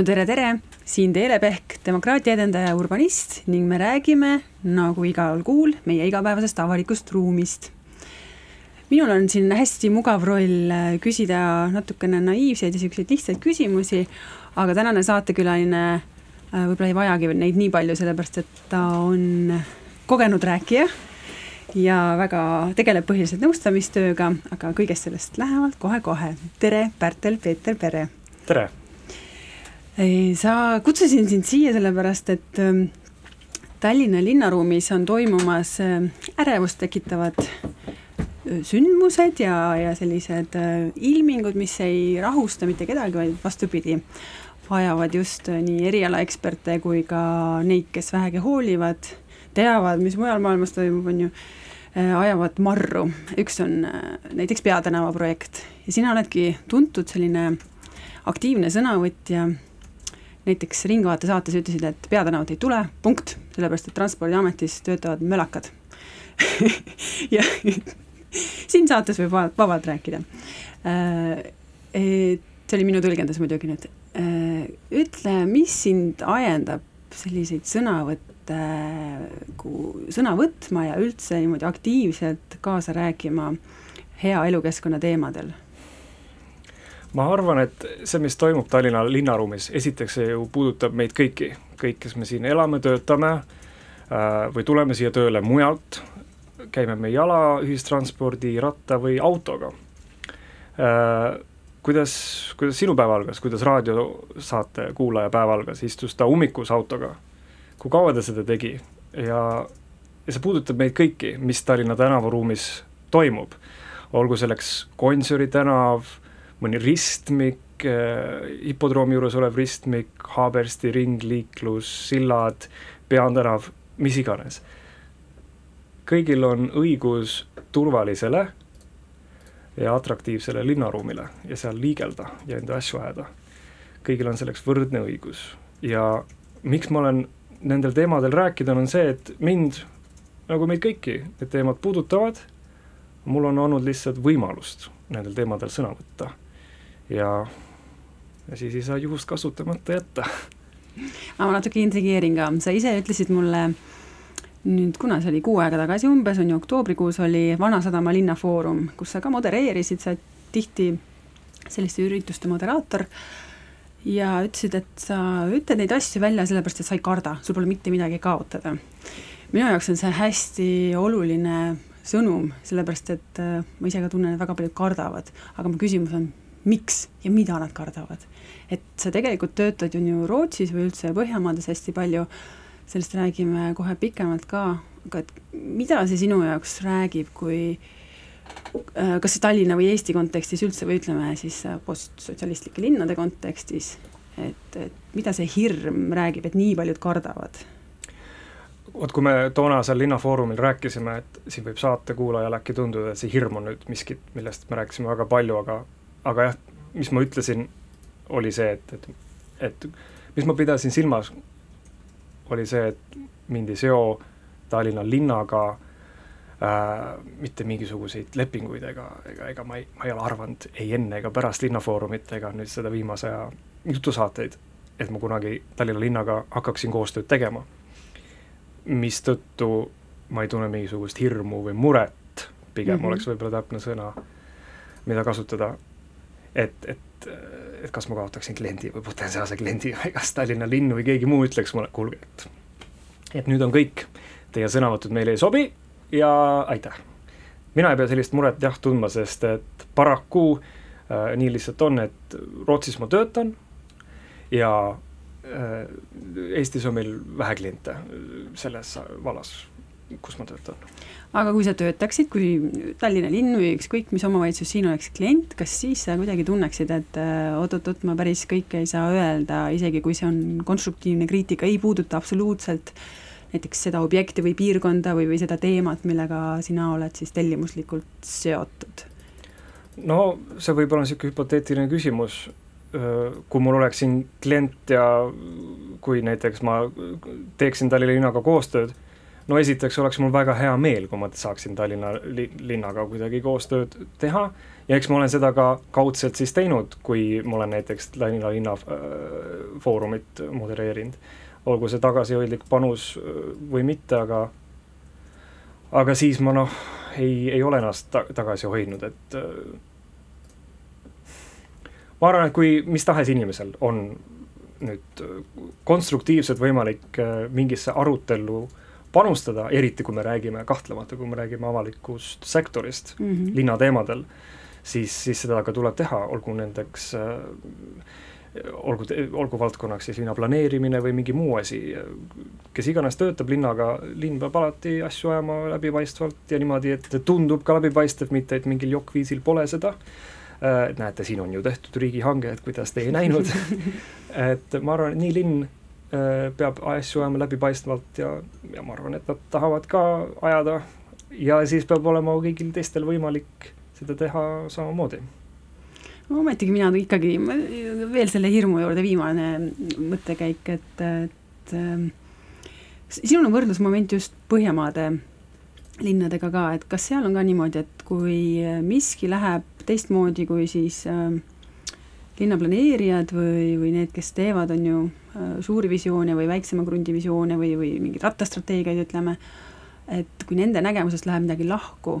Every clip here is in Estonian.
no tere, tere, siin Teele Pehk, demokraatia edendaja, urbanist ning me räägime, nagu igal kuul, meie igapäevasest avalikust ruumist. minul on siin hästi mugav roll äh, küsida natukene naiivseid ja niisuguseid lihtsaid küsimusi, aga tänane saatekülaline äh, võib-olla ei vajagi neid nii palju, sellepärast et ta on kogenud rääkija ja väga tegeleb põhiliselt nõustamistööga, aga kõigest sellest lähemalt kohe-kohe. tere, Pärtel Peeter Pere! tere! Sa, kutsusin sind siia sellepärast, et ähm, Tallinna linnaruumis on toimumas äh, ärevust tekitavad äh, sündmused ja, ja sellised äh, ilmingud, mis ei rahusta mitte kedagi, vaid vastupidi, vajavad just nii erialaeksperte kui ka neid, kes vähegi hoolivad, teavad, mis mujal maailmas toimub, on ju, ajavad marru. üks on näiteks Peatänava projekt. Ja sina oledki tuntud selline aktiivne sõnavõtja näiteks Ringvaate saates ütlesid, et peatänavat ei tule, punkt, sellepärast et Transpordiametis töötavad mölakad ja siin saates võib vabalt rääkida. Äh, see oli minu tõlgendus muidugi nüüd. Äh, ütle, mis sind ajendab selliseid sõnavõtte, sõna võtma ja üldse niimoodi aktiivselt kaasa rääkima hea elukeskkonna teemadel ma arvan, et see, mis toimub Tallinna linnaruumis, esiteks see ju puudutab meid kõiki, kõik, kes me siin elame, töötame äh, või tuleme siia tööle mujalt, käime me jala, ühistranspordi, ratta või autoga. Äh, kuidas, kuidas sinu päev algas, kuidas raadiosaate kuulaja päev algas, istus ta ummikus autoga? kui kaua ta seda tegi? Ja, ja see puudutab meid kõiki, mis Tallinna tänavaruumis toimub, olgu selleks Gonsiori tänav mõni ristmik, äh, hipodroomi juures olev ristmik, Haabersti ringliiklus, sillad, peatänav, mis iganes. kõigil on õigus turvalisele ja atraktiivsele linnaruumile ja seal liigelda ja enda asju ajada. kõigil on selleks võrdne õigus ja miks ma olen nendel teemadel rääkida, on see, et mind, nagu meid kõiki, need teemad puudutavad, mul on olnud lihtsalt võimalust nendel teemadel sõna võtta ja, ja siis ei saa juhust kasutamata jätta. ma natuke intrigeerin ka, sa ise ütlesid mulle nüüd, kuna see oli kuu aega tagasi umbes, on ju, oktoobrikuus oli Vanasadama linnafoorum, kus sa ka modereerisid, sa tihti selliste ürituste moderaator ja ütlesid, et sa ütled neid asju välja sellepärast, et sa ei karda, sul pole mitte midagi kaotada. minu jaoks on see hästi oluline sõnum, sellepärast et äh, ma ise ka tunnen, et väga paljud kardavad, aga mu küsimus on, miks ja mida nad kardavad. et sa tegelikult töötad ju nii Rootsis või üldse Põhjamaades hästi palju, sellest räägime kohe pikemalt ka, aga et mida see sinu jaoks räägib, kui äh, kas see Tallinna või Eesti kontekstis üldse või ütleme siis äh, postsotsialistlike linnade kontekstis, et, et mida see hirm räägib, et nii paljud kardavad? vot kui me toona seal linnafoorumil rääkisime, et siin võib saatekuulajal äkki tunduda, et see hirm on nüüd miskit, millest me rääkisime väga palju, aga aga jah, mis ma ütlesin, oli see, et, et, et mis ma pidasin silmas, oli see, et mind ei seo Tallinna linnaga äh, mitte mingisuguseid lepinguid ega, ega, ega ma ei, ma ei ole arvanud ei enne ega pärast linnafoorumit ega nüüd seda viimase aja jutusaateid, et ma kunagi Tallinna linnaga hakkaksin koostööd tegema. mistõttu ma ei tunne mingisugust hirmu või muret, pigem mm -hmm. oleks võib-olla täpne sõna, mida kasutada et, et, et kas ma kaotaksin kliendi või potentsiaalse kliendi või kas Tallinna linn või keegi muu ütleks mulle, kuulge, et et nüüd on kõik, teie sõnavõtud meile ei sobi ja aitäh. mina ei pea sellist muret jah tundma, sest et paraku äh, nii lihtsalt on, et Rootsis ma töötan ja äh, Eestis on meil vähe kliente selles vallas, kus ma töötan aga kui sa töötaksid, kui Tallinna linn või ükskõik mis omavalitsus siin oleks klient, kas siis sa kuidagi tunneksid, et äh, oot-oot-oot, ma päris kõike ei saa öelda, isegi kui see on konstruktiivne kriitika, ei puuduta absoluutselt näiteks seda objekti või piirkonda või, või seda teemat, millega sina oled siis tellimuslikult seotud? no see võib olla niisugune hüpoteetiline küsimus, kui mul oleks siin klient ja kui näiteks ma teeksin Tallinna linnaga koostööd no esiteks oleks mul väga hea meel, kui ma saaksin Tallinna li linnaga kuidagi koostööd teha ja eks ma olen seda ka kaudselt siis teinud, kui ma olen näiteks Tallinna linna äh, foorumit modereerinud. olgu see tagasihoidlik panus äh, või mitte, aga aga siis ma noh, ei, ei ole ennast ta tagasi hoidnud, et äh, ma arvan, et kui mis tahes inimesel on nüüd konstruktiivselt võimalik mingisse arutellu panustada, eriti kui me räägime, kahtlemata, kui me räägime avalikust sektorist mm -hmm. linnateemadel, siis, siis seda ka tuleb teha, olgu nendeks äh, olgu, olgu valdkonnaks siis linna planeerimine või mingi muu asi, kes iganes töötab linnaga, linn peab alati asju ajama läbipaistvalt ja niimoodi, et tundub ka läbipaistev, mitte et mingil jokkviisil pole seda äh,. näete, siin on ju tehtud riigihange, et kuidas te ei näinud et ma arvan, et nii linn peab asju ajama läbipaistvalt ja, ja ma arvan, et nad tahavad ka ajada ja siis peab olema kõigil teistel võimalik seda teha samamoodi. no ometigi mina ikkagi, veel selle hirmu juurde viimane mõttekäik, et, et äh, sinul on võrdlusmoment just Põhjamaade linnadega ka, et kas seal on ka niimoodi, et kui miski läheb teistmoodi, kui siis äh, linnaplaneerijad või, või need, kes teevad, on ju, äh, suuri visioone või väiksema krundi visioone või, või mingeid rattastrateegiaid, ütleme, et kui nende nägemusest läheb midagi lahku,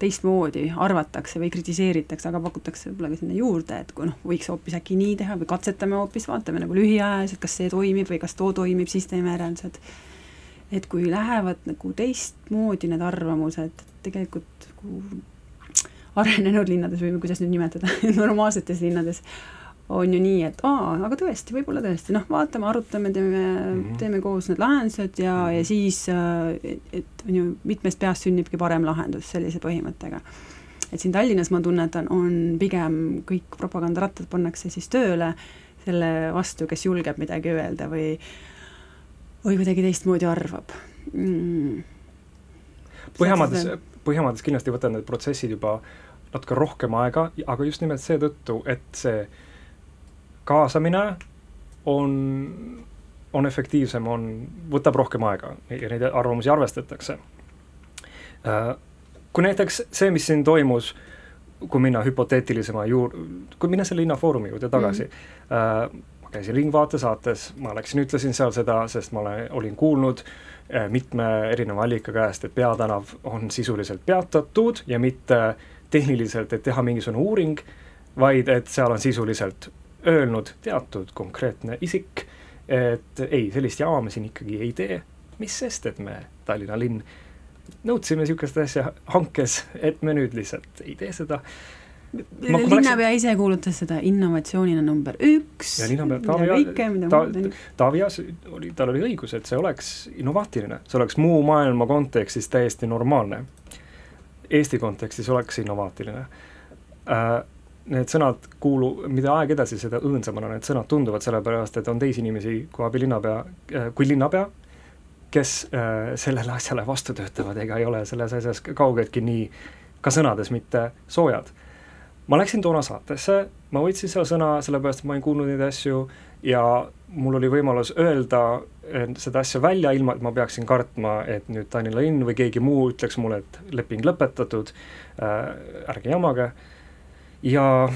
teistmoodi arvatakse või kritiseeritakse, aga pakutakse võib-olla ka sinna juurde, et kui noh, võiks hoopis äkki nii teha või katsetame hoopis, vaatame nagu lühiajaliselt, kas see toimib või kas too toimib, siis teeme järeldused. et kui lähevad nagu teistmoodi need arvamused, tegelikult nagu arenenud linnades või kuidas nüüd nimetada normaalsetes linnades on ju nii, et aa, aga tõesti, võib-olla tõesti, noh, vaatame, arutame, teeme mm, -hmm. teeme koos need lahendused ja mm, -hmm. ja siis, äh, et on ju, mitmest peast sünnibki parem lahendus sellise põhimõttega. et siin Tallinnas ma tunnetan, on pigem kõik propagandarattad pannakse siis tööle selle vastu, kes julgeb midagi öelda või või kuidagi teistmoodi arvab mm.. Põhjamaades, Põhjamaades kindlasti võtavad need protsessid juba natuke rohkem aega, aga just nimelt seetõttu, et see kaasamine on, on efektiivsem, on, võtab rohkem aega ja neid arvamusi arvestatakse. Äh, kui näiteks see, mis siin toimus, kui minna hüpoteetilisema juur-, kui minna selle linnafoorumi juurde tagasi mm, -hmm. ma käisin Ringvaate saates, ma läksin, ütlesin seal seda, sest ma olen, olin kuulnud äh, mitme erineva allika käest, et peatänav on sisuliselt peatatud ja mitte tehniliselt, et teha mingisugune uuring, vaid et seal on sisuliselt öelnud teatud konkreetne isik, et ei, sellist jaama me siin ikkagi ei tee, mis sest, et me, Tallinna linn, nõudsime niisugust asja hankes, et me nüüd lihtsalt ei tee seda. linnapea ise kuulutas seda innovatsioonina number üks. ja linnapea Taavi ta, Taavi Aas oli, tal oli õigus, et see oleks innovaatiline, see oleks muu maailma kontekstis täiesti normaalne. Eesti kontekstis oleks innovaatiline äh, need sõnad kuulu, mida aeg edasi, seda õõnsamana need sõnad tunduvad, sellepärast et on teisi inimesi kui abilinnapea, äh, kui linnapea, kes äh, sellele asjale vastu töötavad ega ei ole selles asjas kaugeltki nii, ka sõnades mitte soojad. ma läksin toona saatesse, ma võtsin seal sõna, sellepärast et ma olin kuulnud neid asju ja mul oli võimalus öelda seda asja välja, ilma et ma peaksin kartma, et nüüd Tallinna linn või keegi muu ütleks mulle, et leping lõpetatud äh,, ärge jamage äh,, ja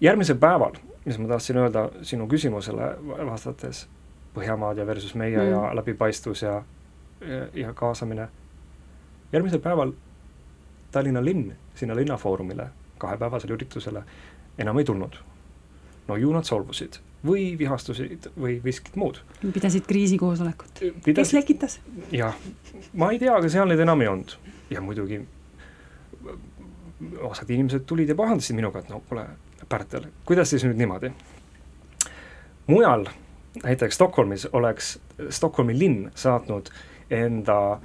järgmisel päeval, mis ma tahtsin öelda sinu küsimusele vastates, Põhjamaad ja versus meie mm. ja läbipaistvus ja, ja, ja kaasamine. järgmisel päeval Tallinna linn sinna linnafoorumile, kahepäevasele üritusele enam ei tulnud. no ju nad solvusid või vihastusid või miskit muud. pidasid kriisikoosolekut Pidas.... kes lekitas? jah, ma ei tea, aga seal neid enam ei olnud ja muidugi osad inimesed tulid ja pahandasid minuga, et no kuule, Pärtel, kuidas siis nüüd niimoodi? mujal, näiteks Stockholmis oleks Stockholmi linn saatnud enda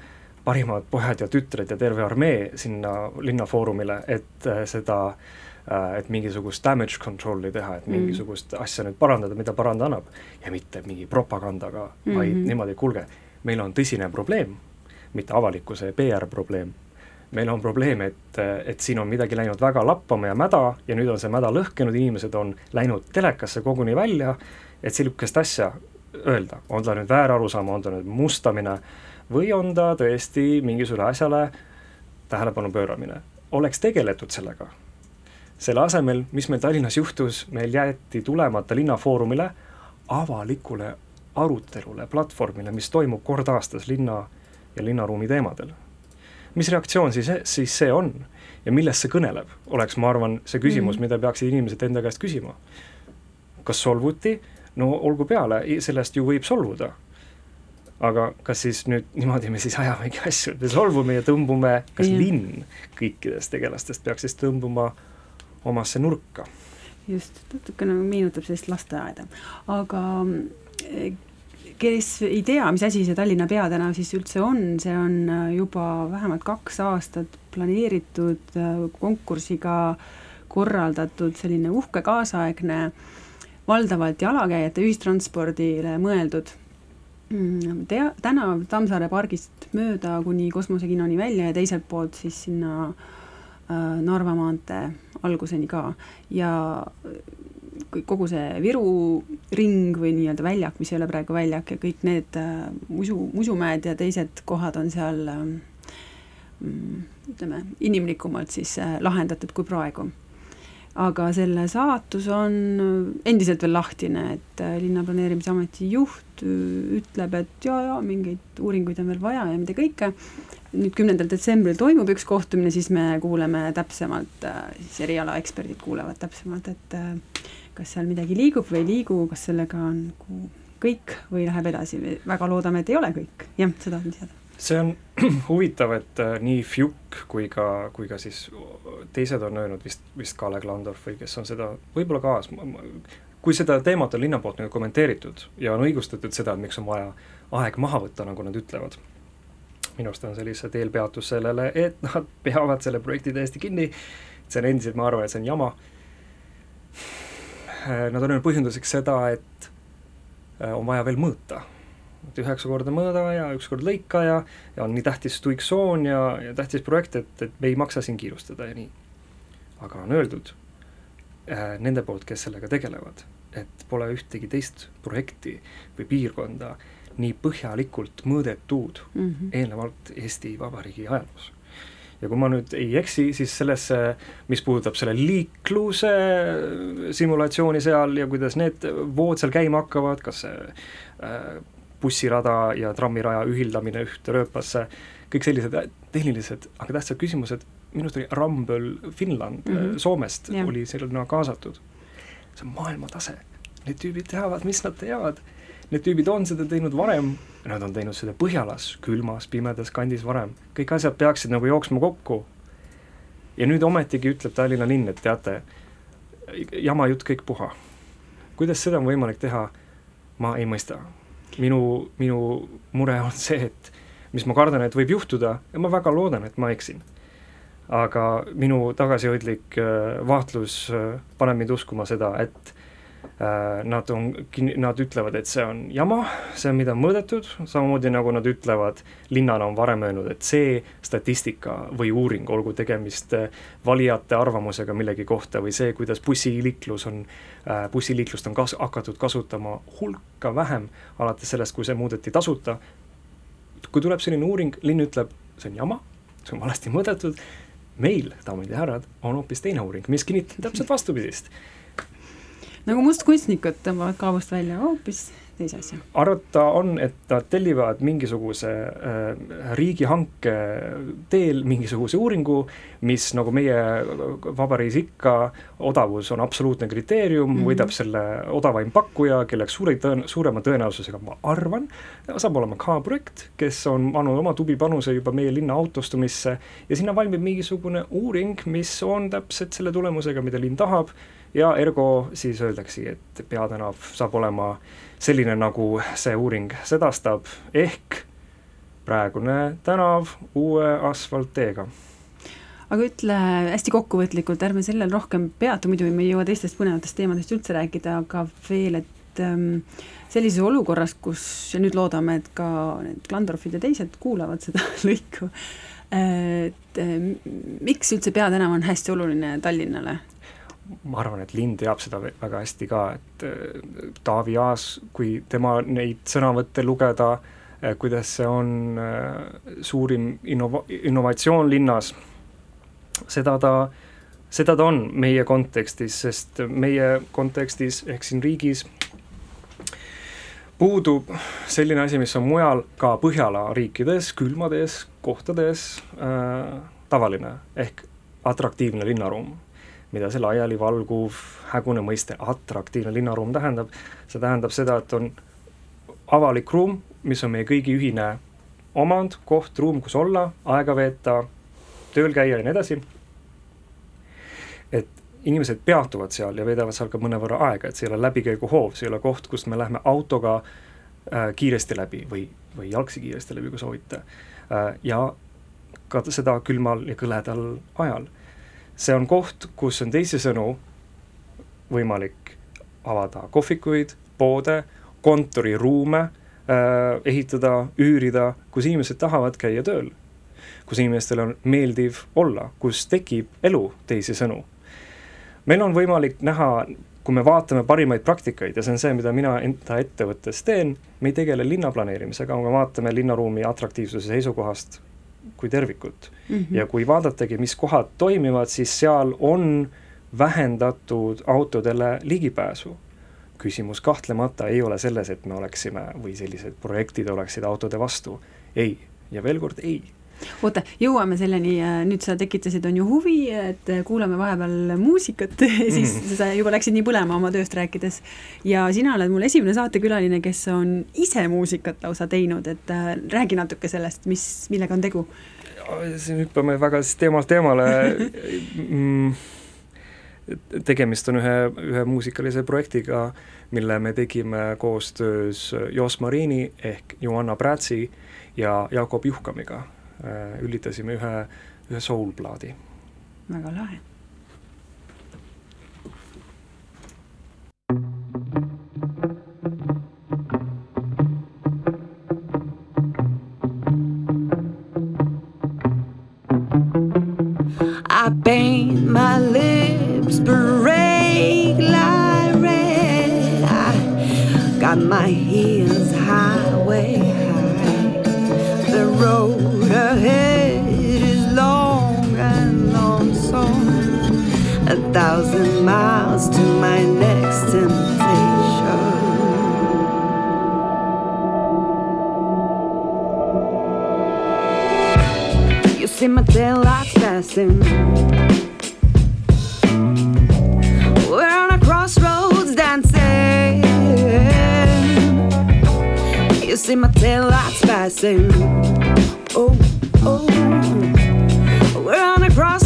parimad pojad ja tütred ja terve armee sinna linnafoorumile, et äh, seda äh, et mingisugust damage control'i teha, et mm. mingisugust mm. asja nüüd parandada, mida paranda annab. ja mitte mingi propagandaga mm, -hmm. vaid niimoodi, kuulge, meil on tõsine probleem, mitte avalikkuse PR probleem meil on probleem, et, et siin on midagi läinud väga lappama ja mäda ja nüüd on see mäda lõhkenud, inimesed on läinud telekasse koguni välja, et niisugust asja öelda, on ta nüüd väärarusaam, on ta nüüd mustamine või on ta tõesti mingisugusele asjale tähelepanu pööramine. oleks tegeletud sellega, selle asemel, mis meil Tallinnas juhtus, meil jäeti tulemata linnafoorumile avalikule arutelule, platvormile, mis toimub kord aastas linna ja linnaruumi teemadel. Mis reaktsioon siis, siis see on ja millest see kõneleb, oleks, ma arvan, see küsimus mm, -hmm. mida peaksid inimesed enda käest küsima. kas solvuti, no olgu peale, sellest ju võib solvuda. aga kas siis nüüd niimoodi me siis ajamegi asju, me solvume ja tõmbume, kas mm -hmm. linn kõikidest tegelastest peaks siis tõmbuma omasse nurka? just, natukene meenutab sellist lasteaeda, aga kes ei tea, mis asi see Tallinna peatänav siis üldse on, see on äh, juba vähemalt kaks aastat planeeritud äh, konkursiga korraldatud selline uhke kaasaegne valdavalt jalakäijate ühistranspordile mõeldud. Mm, tea-, tänav Tammsaare pargist mööda kuni kosmosekinoni välja ja teiselt poolt siis sinna äh, Narva maantee alguseni ka. Ja kogu see Viru ring või nii-öelda väljak, mis ei ole praegu väljak ja kõik need äh, musu, musumäed ja teised kohad on seal ähm, mm, ütleme, inimlikumalt siis äh, lahendatud kui praegu. aga selle saatus on endiselt veel lahtine, et äh, linnaplaneerimise ameti juht ütleb, et jaa-jaa, mingeid uuringuid on veel vaja ja mida kõike, nüüd kümnendal detsembril toimub üks kohtumine, siis me kuuleme täpsemalt, siis erialaeksperdid kuulevad täpsemalt, et kas seal midagi liigub või ei liigu, kas sellega on nagu kõik või läheb edasi, väga loodame, et ei ole kõik, jah, seda on teada. see on huvitav, et äh, nii Fjuk kui ka, kui ka siis teised on öelnud, vist, vist Kalle Klandorf või kes on seda, võib-olla Kaas, kui seda teemat on linna poolt nagu kommenteeritud ja on õigustatud seda, et miks on vaja aeg maha võtta, nagu nad ütlevad, minu arust on see lihtsalt eelpeatus sellele, et nad peavad selle projekti täiesti kinni, see on endiselt, ma arvan, et see on jama nad on öelnud põhjenduseks seda, et äh, on vaja veel mõõta. et üheksa korda mõõda ja üks kord lõika ja, ja on nii tähtis tuiksoon ja, ja tähtis projekt, et, et me ei maksa siin kiirustada ja nii. aga on öeldud äh, nende poolt, kes sellega tegelevad, et pole ühtegi teist projekti või piirkonda nii põhjalikult mõõdetud mm -hmm. eelnevalt Eesti Vabariigi ajaloos ja kui ma nüüd ei eksi, siis sellesse, mis puudutab selle liikluse simulatsiooni seal ja kuidas need vood seal käima hakkavad, kas see äh, bussirada ja trammiraja ühildamine ühte rööpasse, kõik sellised tehnilised, aga tähtsad küsimused, minu arust oli Rumble Finland mm -hmm. Soomest yeah. oli sinna kaasatud. see on maailmatase, need tüübid teavad, mis nad teevad need tüübid on seda teinud varem, nad on teinud seda Põhjalas, külmas, pimedas kandis varem, kõik asjad peaksid nagu jooksma kokku. ja nüüd ometigi ütleb Tallinna linn, et teate, jama jutt kõik puha. kuidas seda on võimalik teha, ma ei mõista. minu, minu mure on see, et mis ma kardan, et võib juhtuda ja ma väga loodan, et ma eksin. aga minu tagasihoidlik äh, vaatlus äh, paneb mind uskuma seda, et nad on, nad ütlevad, et see on jama, see on, mida on mõõdetud, samamoodi nagu nad ütlevad, linnale on varem öelnud, et see statistika või uuring, olgu tegemist äh, valijate arvamusega millegi kohta või see, kuidas bussiliiklus on, äh, bussiliiklust on kas-, hakatud kasutama hulka vähem, alates sellest, kui see muudeti tasuta, kui tuleb selline uuring, linn ütleb, see on jama, see on valesti mõõdetud, meil, daamid ja härrad, on hoopis teine uuring, mis kinnitab täpselt vastupidist nagu mustkunstnikud tõmbavad kaabust välja hoopis teise asja. arvata on, et nad tellivad mingisuguse äh, riigihanke teel mingisuguse uuringu, mis nagu meie vabariigis ikka, odavus on absoluutne kriteerium mm, -hmm. võidab selle odavaim pakkuja, kelleks suure tõen-, suurema tõenäosusega, ma arvan, saab olema K-projekt, kes on andnud oma tubli panuse juba meie linna autostumisse ja sinna valmib mingisugune uuring, mis on täpselt selle tulemusega, mida linn tahab ja ergo siis öeldaksegi, et peatänav saab olema selline, nagu see uuring sedastab, ehk praegune tänav uue asfaltteega aga ütle hästi kokkuvõtlikult, ärme sellel rohkem peatu, muidu me ei jõua teistest põnevatest teemadest üldse rääkida, aga veel, et ähm, sellises olukorras, kus ja nüüd loodame, et ka need Klandorfid ja teised kuulavad seda lõiku, et äh, miks üldse peatänav on hästi oluline Tallinnale? Ma arvan, et linn teab seda väga hästi ka, et äh, Taavi Aas, kui tema neid sõnavõtte lugeda, äh, kuidas see on äh, suurim innova-, innovatsioon linnas, seda ta, seda ta on meie kontekstis, sest meie kontekstis ehk siin riigis puudub selline asi, mis on mujal ka Põhjala riikides, külmades kohtades äh, tavaline, ehk atraktiivne linnaruum mida see laialivalguv hägune mõiste atraktiivne linnaruum tähendab, see tähendab seda, et on avalik ruum, mis on meie kõigi ühine omand, koht, ruum, kus olla, aega veeta, tööl käia ja nii edasi. et inimesed peatuvad seal ja veedavad seal ka mõnevõrra aega, et see ei ole läbikäiguhoov, see ei ole koht, kust me lähme autoga äh, kiiresti läbi või, või jalgsi kiiresti läbi, kui soovite äh,. ja ka seda külmal ja kõledal ajal see on koht, kus on teisisõnu võimalik avada kohvikuid, poode, kontoriruume äh,, ehitada, üürida, kus inimesed tahavad käia tööl. kus inimestel on meeldiv olla, kus tekib elu, teisisõnu. meil on võimalik näha, kui me vaatame parimaid praktikaid ja see on see, mida mina enda ettevõttes teen, me ei tegele linnaplaneerimisega, me vaatame linnaruumi atraktiivsuse seisukohast kui tervikut mm. -hmm. ja kui vaadatagi, mis kohad toimivad, siis seal on vähendatud autodele ligipääsu. küsimus kahtlemata ei ole selles, et me oleksime või sellised projektid oleksid autode vastu, ei, ja veel kord ei oota, jõuame selleni, nüüd sa tekitasid, on ju huvi, et kuulame vahepeal muusikat siis mm. sa juba läksid nii põlema oma tööst rääkides. ja sina oled mul esimene saatekülaline, kes on ise muusikat lausa teinud, et äh, räägi natuke sellest, mis, millega on tegu siin hüppame väga siis teemalt teemale mm, tegemist on ühe, ühe muusikalise projektiga, mille me tegime koostöös Jos Marini ehk Joanna Prätsi ja Jakob Juhkamiga. Ülitasime ühe, ühe soul-plaadi. väga lahe I paint my lips break like red. I got my heels high, thousand miles to my next temptation. You see my tail lights passing. We're on a crossroads dancing. You see my tail lights passing. Oh, oh. We're on a crossroads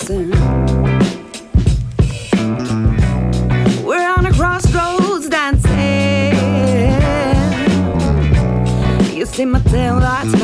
passing. We're on a crossroads dancing. You see my tail lights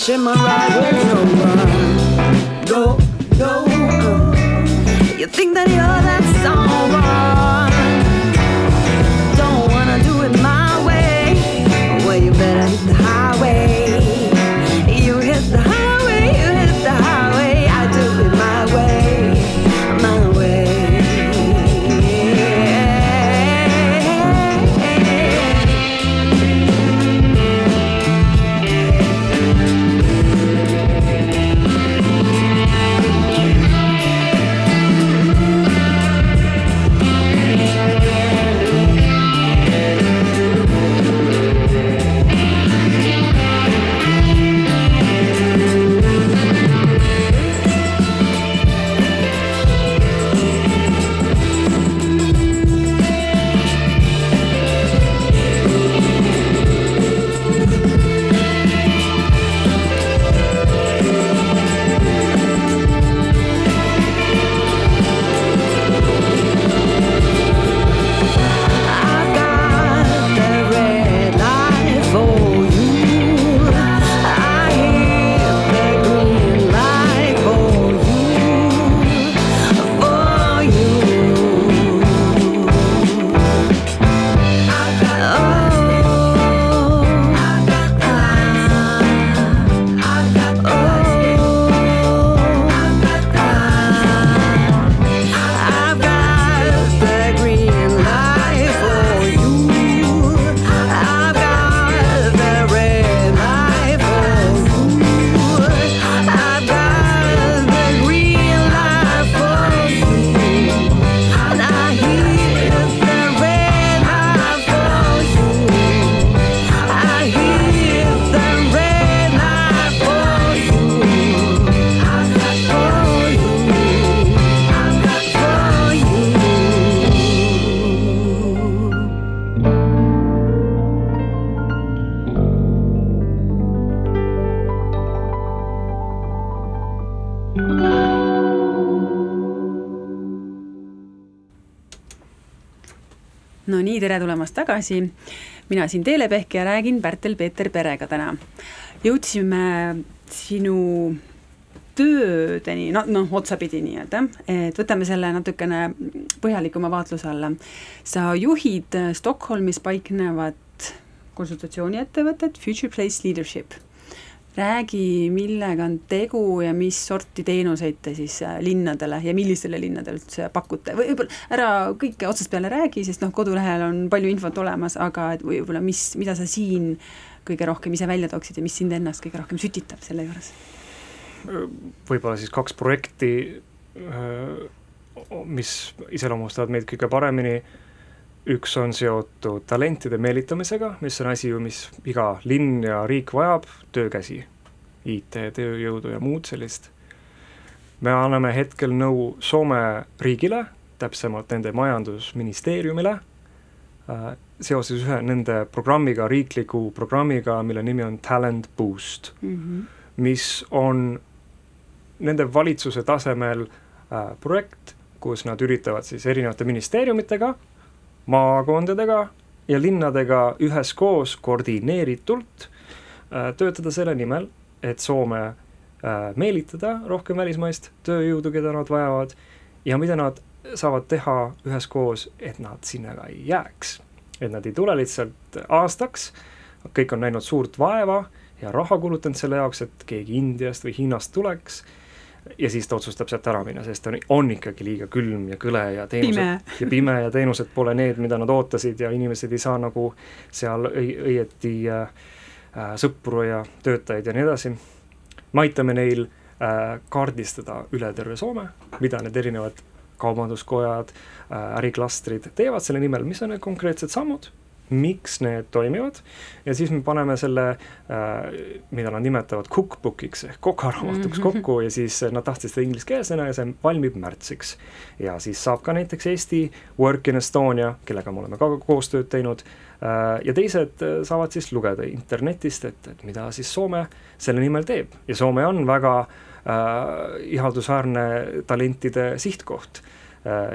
I share no nii, tere tulemast tagasi. mina siin Teele Pehk ja räägin Pärtel-Peeter Perega täna. jõudsime sinu töödeni, no noh, otsapidi nii-öelda, et võtame selle natukene põhjalikuma vaatluse alla. sa juhid Stockholmis paiknevat konsultatsiooniettevõtet Future Place Leadership räägi, millega on tegu ja mis sorti teenuseid te siis äh, linnadele ja millistele linnadele üldse pakute või võib-olla ära kõike otsast peale räägi, sest noh, kodulehel on palju infot olemas, aga et võib-olla mis, mida sa siin kõige rohkem ise välja tooksid ja mis sind ennast kõige rohkem sütitab selle juures? võib-olla siis kaks projekti, mis iseloomustavad meid kõige paremini, üks on seotud talentide meelitamisega, mis on asi ju, mis iga linn ja riik vajab, töökäsi, IT, tööjõudu ja muud sellist. me anname hetkel nõu Soome riigile, täpsemalt nende majandusministeeriumile, seoses ühe nende programmiga, riikliku programmiga, mille nimi on Talent Boost mm. -hmm. mis on nende valitsuse tasemel äh, projekt, kus nad üritavad siis erinevate ministeeriumitega, maakondadega ja linnadega üheskoos koordineeritult äh, töötada selle nimel, et Soome äh, meelitada rohkem välismaist tööjõudu, keda nad vajavad ja mida nad saavad teha üheskoos, et nad sinna ka ei jääks. et nad ei tule lihtsalt aastaks, kõik on näinud suurt vaeva ja raha kulutanud selle jaoks, et keegi Indiast või Hiinast tuleks ja siis ta otsustab sealt ära minna, sest on, on ikkagi liiga külm ja kõle ja teenused Pime. ja pime ja teenused pole need, mida nad ootasid ja inimesed ei saa nagu seal õi-, õieti äh, äh, sõpru ja töötajaid ja nii edasi. me aitame neil äh, kaardistada üle terve Soome, mida need erinevad kaubanduskojad äh,, äriklastrid teevad selle nimel, mis on need konkreetsed sammud miks need toimivad ja siis me paneme selle äh,, mida nad nimetavad cookbook'iks ehk kokaraamatuks Mhm. kokku ja siis nad tahtsid seda ingliskeelsena ja see valmib märtsiks. ja siis saab ka näiteks Eesti Work in Estonia, kellega me oleme ka koostööd teinud äh,, ja teised äh, saavad siis lugeda internetist, et, et mida siis Soome selle nimel teeb ja Soome on väga äh, ihaldusväärne talentide sihtkoht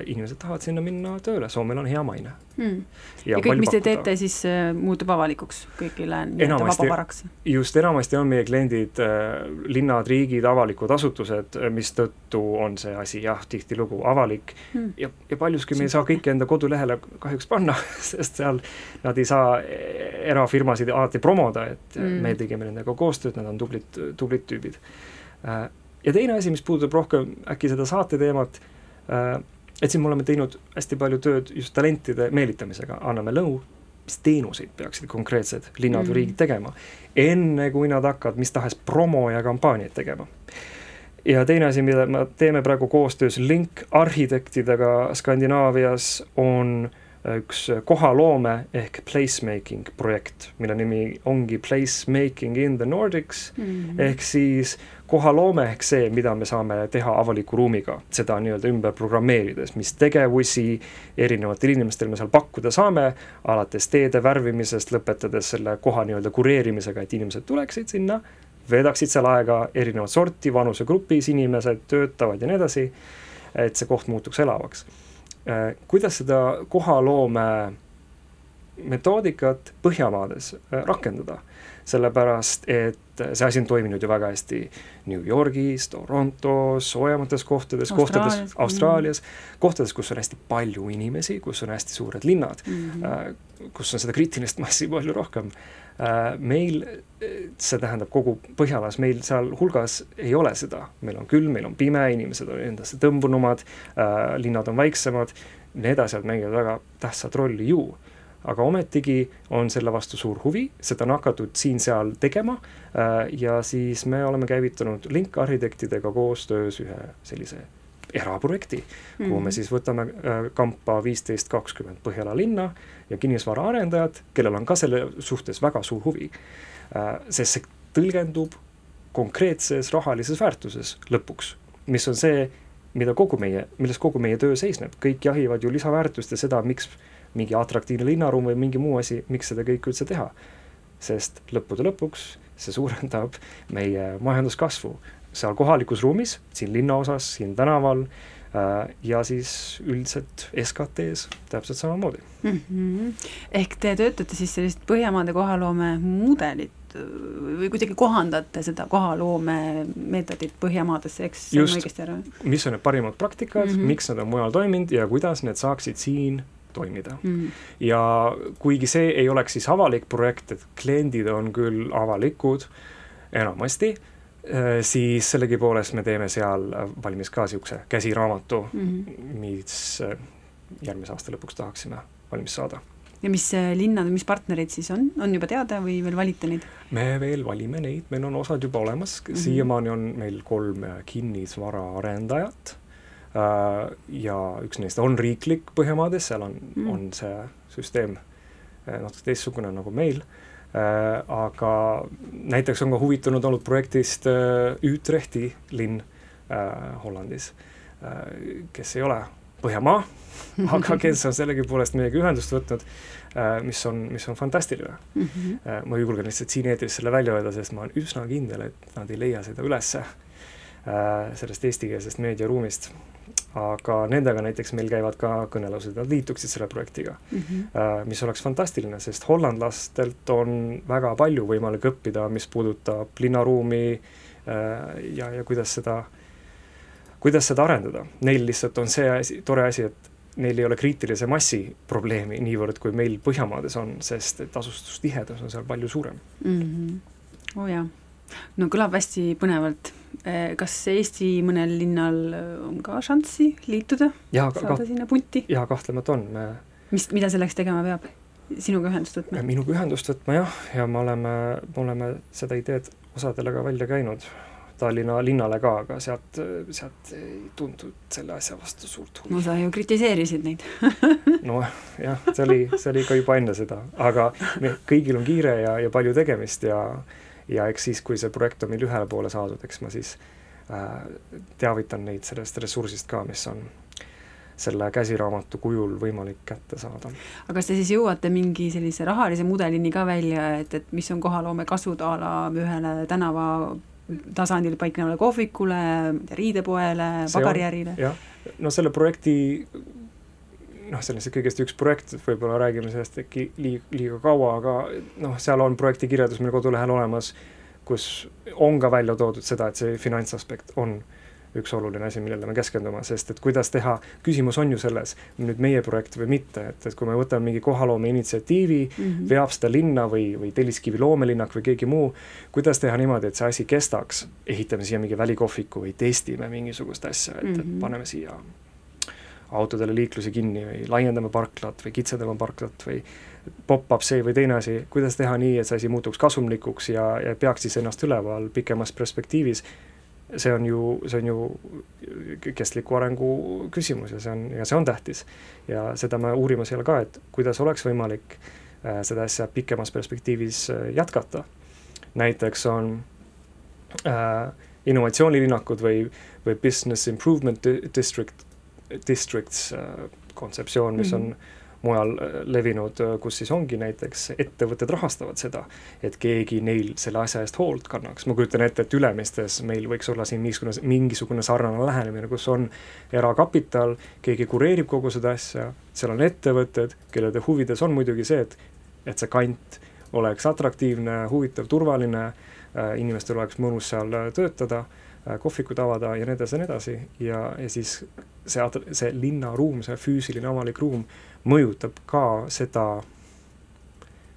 inimesed tahavad sinna minna tööle, Soomel on hea maine. mm. ja, ja kõik, mis te teete, siis äh, muutub avalikuks kõigile nii-öelda vabavaraks? just, enamasti on meie kliendid äh, linnad, riigid, avalikud asutused, äh, mistõttu on see asi jah, tihtilugu avalik mm. ja, ja paljuski me ei saa kõike enda kodulehele kahjuks panna, sest seal nad ei saa e-, erafirmasid alati promoda, et mm. me tegime nendega koostööd, nad on tublid, tublid tüübid äh, ja teine asi, mis puudutab rohkem äkki seda saate teemat, äh, et siin me oleme teinud hästi palju tööd just talentide meelitamisega, anname nõu, mis teenuseid peaksid konkreetsed linnad mm. või riigid tegema, enne kui nad hakkavad mis tahes promo ja kampaaniaid tegema. ja teine asi, mida me teeme praegu koostöös Link arhitektidega Skandinaavias, on üks kohaloome ehk placemaking projekt, mille nimi ongi Placemaking in the Nordics mm, ehk siis kohaloome ehk see, mida me saame teha avaliku ruumiga, seda nii-öelda ümber programmeerides, mis tegevusi erinevatele inimestele me seal pakkuda saame, alates teede värvimisest, lõpetades selle koha nii-öelda kureerimisega, et inimesed tuleksid sinna, veedaksid seal aega erinevat sorti, vanusegrupis inimesed töötavad ja nii edasi, et see koht muutuks elavaks. Kuidas seda kohaloome metoodikat Põhjamaades äh, rakendada. Sellepärast et see asi on toiminud ju väga hästi New Yorgis, Torontos, soojemates kohtades, kohtades Austraalias, kohtades, kus on hästi palju inimesi, kus on hästi suured linnad mm, -hmm. kus on seda kriitilist massi palju rohkem. Äh, meil, see tähendab kogu Põhjalas, meil sealhulgas ei ole seda, meil on külm, meil on pime, inimesed on endasse tõmbunumad, äh, linnad on väiksemad, need asjad mängivad väga tähtsat rolli ju aga ometigi on selle vastu suur huvi, seda on hakatud siin-seal tegema äh, ja siis me oleme käivitanud Link arhitektidega koostöös ühe sellise eraprojekti mm, -hmm. kuhu me mhm. siis võtame äh, kampa viisteist, kakskümmend Põhjala linna ja kinnisvaraarendajad, kellel on ka selle suhtes väga suur huvi. Äh, sest see tõlgendub konkreetses rahalises väärtuses lõpuks, mis on see, mida kogu meie, milles kogu meie töö seisneb, kõik jahivad ju lisaväärtust ja seda, miks mingi atraktiivne linnaruum või mingi muu asi, miks seda kõike üldse teha. sest lõppude lõpuks see suurendab meie majanduskasvu seal kohalikus ruumis, siin linnaosas, siin tänaval äh, ja siis üldiselt SKT-s täpselt samamoodi mm. -hmm. ehk te töötate siis sellist Põhjamaade kohaloome mudelit või kuidagi kohandate seda kohaloome meetodit Põhjamaadesse, eks saan õigesti aru? mis on need parimad praktikad mm, -hmm. miks nad on mujal toiminud ja kuidas need saaksid siin toimida mm.. ja kuigi see ei oleks siis avalik projekt, et kliendid on küll avalikud enamasti, äh, siis sellegipoolest me teeme seal valmis ka niisuguse käsiraamatu mm, -hmm. mis äh, järgmise aasta lõpuks tahaksime valmis saada ja mis äh, linnad, mis partnerid siis on, on juba teada või veel valite neid? me veel valime neid, meil on osad juba olemas mm -hmm., siiamaani on meil kolm kinnisvaraarendajat ja üks neist on riiklik Põhjamaades, seal on mm., on see süsteem äh, natuke teistsugune nagu meil äh, aga näiteks on ka huvitunud olnud projektist Utrechti linn Hollandis, kes ei ole Põhjamaa, aga kes on sellegipoolest meiega ühendust võtnud, mis on, mis on fantastiline mm. -hmm. ma julgen lihtsalt siin eetris selle välja öelda, sest ma olen üsna kindel, et nad ei leia seda ülesse sellest eestikeelsest meediaruumist aga nendega näiteks meil käivad ka kõnelused, nad liituksid selle projektiga mm, -hmm. mis oleks fantastiline, sest hollandlastelt on väga palju võimalik õppida, mis puudutab linnaruumi äh, ja, ja kuidas seda, kuidas seda arendada. Neil lihtsalt on see asi, tore asi, et neil ei ole kriitilise massi probleemi niivõrd, kui meil Põhjamaades on, sest et asustustihedus on seal palju suurem mm. -hmm. oo oh jaa, no kõlab hästi põnevalt kas Eesti mõnel linnal eh, on ka šanssi liituda, saada sinna punti? jaa, kahtlemata on, me mis, mida selleks tegema peab? sinuga ühendust võtma? minuga ühendust võtma jah, ja me oleme, me oleme seda ideed osadele ka välja käinud, Tallinna linnale ka, aga sealt, sealt ei tuntud selle asja vastu suurt huvi. no sa ju kritiseerisid neid noh, jah, see oli, see oli ka juba enne seda, aga me, kõigil on kiire ja, ja palju tegemist ja ja eks siis, kui see projekt on meil ühele poole saadud, eks ma siis äh, teavitan neid sellest ressursist ka, mis on selle käsiraamatu kujul võimalik kätte saada. aga kas te siis jõuate mingi sellise rahalise mudelini ka välja, et, et mis on kohaloome kasud a la ühele tänava tasandil paiknevale kohvikule, riidepoele, pagariärile. jah, no selle projekti noh, sellest kõigest üks projekt, võib-olla räägime sellest äkki liiga, liiga kaua, aga noh, seal on projekti kirjeldus meil kodulehel olemas, kus on ka välja toodud seda, et see finantsaspekt on üks oluline asi, millele me keskendume, sest et kuidas teha, küsimus on ju selles, nüüd meie projekt või mitte, et, et kui me võtame mingi kohaloome initsiatiivi mm, Mhm. -hmm. veab seda linna või, või Telliskivi loomelinnak või keegi muu, kuidas teha niimoodi, et see asi kestaks, ehitame siia mingi välikohviku või testime mingisugust asja, et mm, -hmm. Mhm. et paneme siia autodele liikluse kinni või laiendame parklat või kitsendame parklat või pop-up see või teine asi, kuidas teha nii, et see asi muutuks kasumlikuks ja, ja peaks siis ennast üleval pikemas perspektiivis, see on ju, see on ju kestliku arengu küsimus ja see on, ja see on tähtis. ja seda me uurime seal ka, et kuidas oleks võimalik äh, seda asja pikemas perspektiivis äh, jätkata. näiteks on äh, innovatsioonilinnakud või, või business improvement di- district, districts äh, kontseptsioon, mis Mhm. on mujal äh, levinud, äh, kus siis ongi näiteks ettevõtted rahastavad seda, et keegi neil selle asja eest hoolt kannaks. ma kujutan ette, et Ülemistes meil võiks olla siin mingisugune, mingisugune sarnane lähenemine, kus on erakapital, keegi kureerib kogu seda asja, seal on ettevõtted, kellede huvides on muidugi see, et, et see kant oleks atraktiivne, huvitav, turvaline, inimestel oleks mõnus seal töötada, kohvikud avada ja nii edasi ja nii edasi ja, ja siis see, see linnaruum, see füüsiline avalik ruum mõjutab ka seda,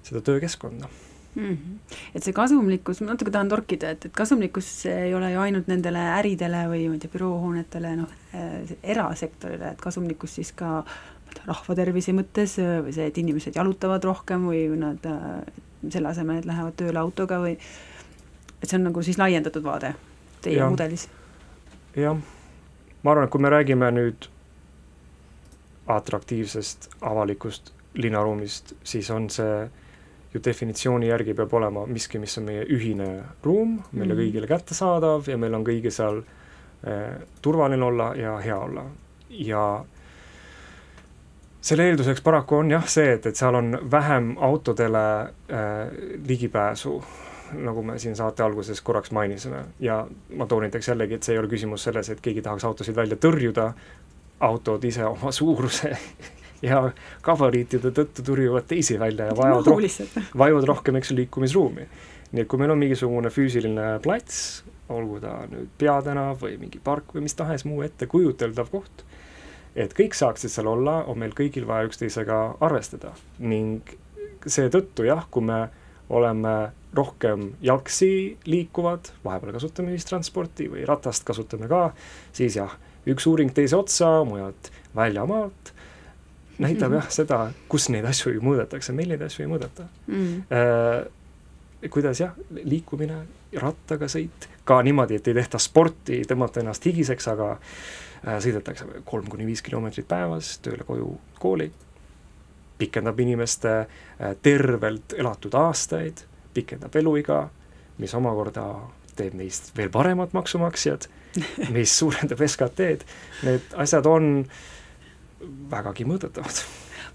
seda töökeskkonda. mm. -hmm. et see kasumlikkus, ma natuke tahan torkida, et, et kasumlikkus ei ole ju ainult nendele äridele või ma ei tea, büroohoonetele, noh äh, erasektorile, et kasumlikkus siis ka ma ei tea, rahva tervise mõttes äh, või see, et inimesed jalutavad rohkem või nad äh, selle asemel, et lähevad tööle autoga või et see on nagu siis laiendatud vaade teie Jah. mudelis. jah, ma arvan, et kui me räägime nüüd atraktiivsest avalikust linnaruumist, siis on see ju definitsiooni järgi peab olema miski, mis on meie ühine ruum, meile Mhm. kõigile kättesaadav ja meil on kõigil seal eh, turvaline olla ja hea olla. ja selle eelduseks paraku on jah see, et, et seal on vähem autodele eh, ligipääsu, nagu me siin saate alguses korraks mainisime ja ma toonitaks jällegi, et see ei ole küsimus selles, et keegi tahaks autosid välja tõrjuda, autod ise oma suuruse ja gabariitide tõttu tõrjuvad teisi välja ja vajavad lihtsalt. vajavad rohkem, eks ju, liikumisruumi. nii et kui meil on mingisugune füüsiline plats, olgu ta nüüd peatänav või mingi park või mis tahes muu ettekujuteldav koht, et kõik saaksid seal olla, on meil kõigil vaja üksteisega arvestada ning seetõttu jah, kui me oleme rohkem jalgsi liikuvad, vahepeal kasutame ühistransporti või ratast kasutame ka, siis jah, üks uuring teise otsa, mujalt väljamaalt, näitab jah seda, kus neid asju ju mõõdetakse, meil neid asju ei mõõdeta Mm. äh, kuidas jah, liikumine, rattaga sõit, ka niimoodi, et ei tehta sporti, tõmmata ennast higiseks, aga äh, sõidetakse kolm kuni viis kilomeetrit päevas tööle, koju, kooli, pikendab inimeste äh, tervelt elatud aastaid, pikendab eluiga, mis omakorda teeb neist veel paremad maksumaksjad, mis suurendab SKT-d, need asjad on vägagi mõõdetavad.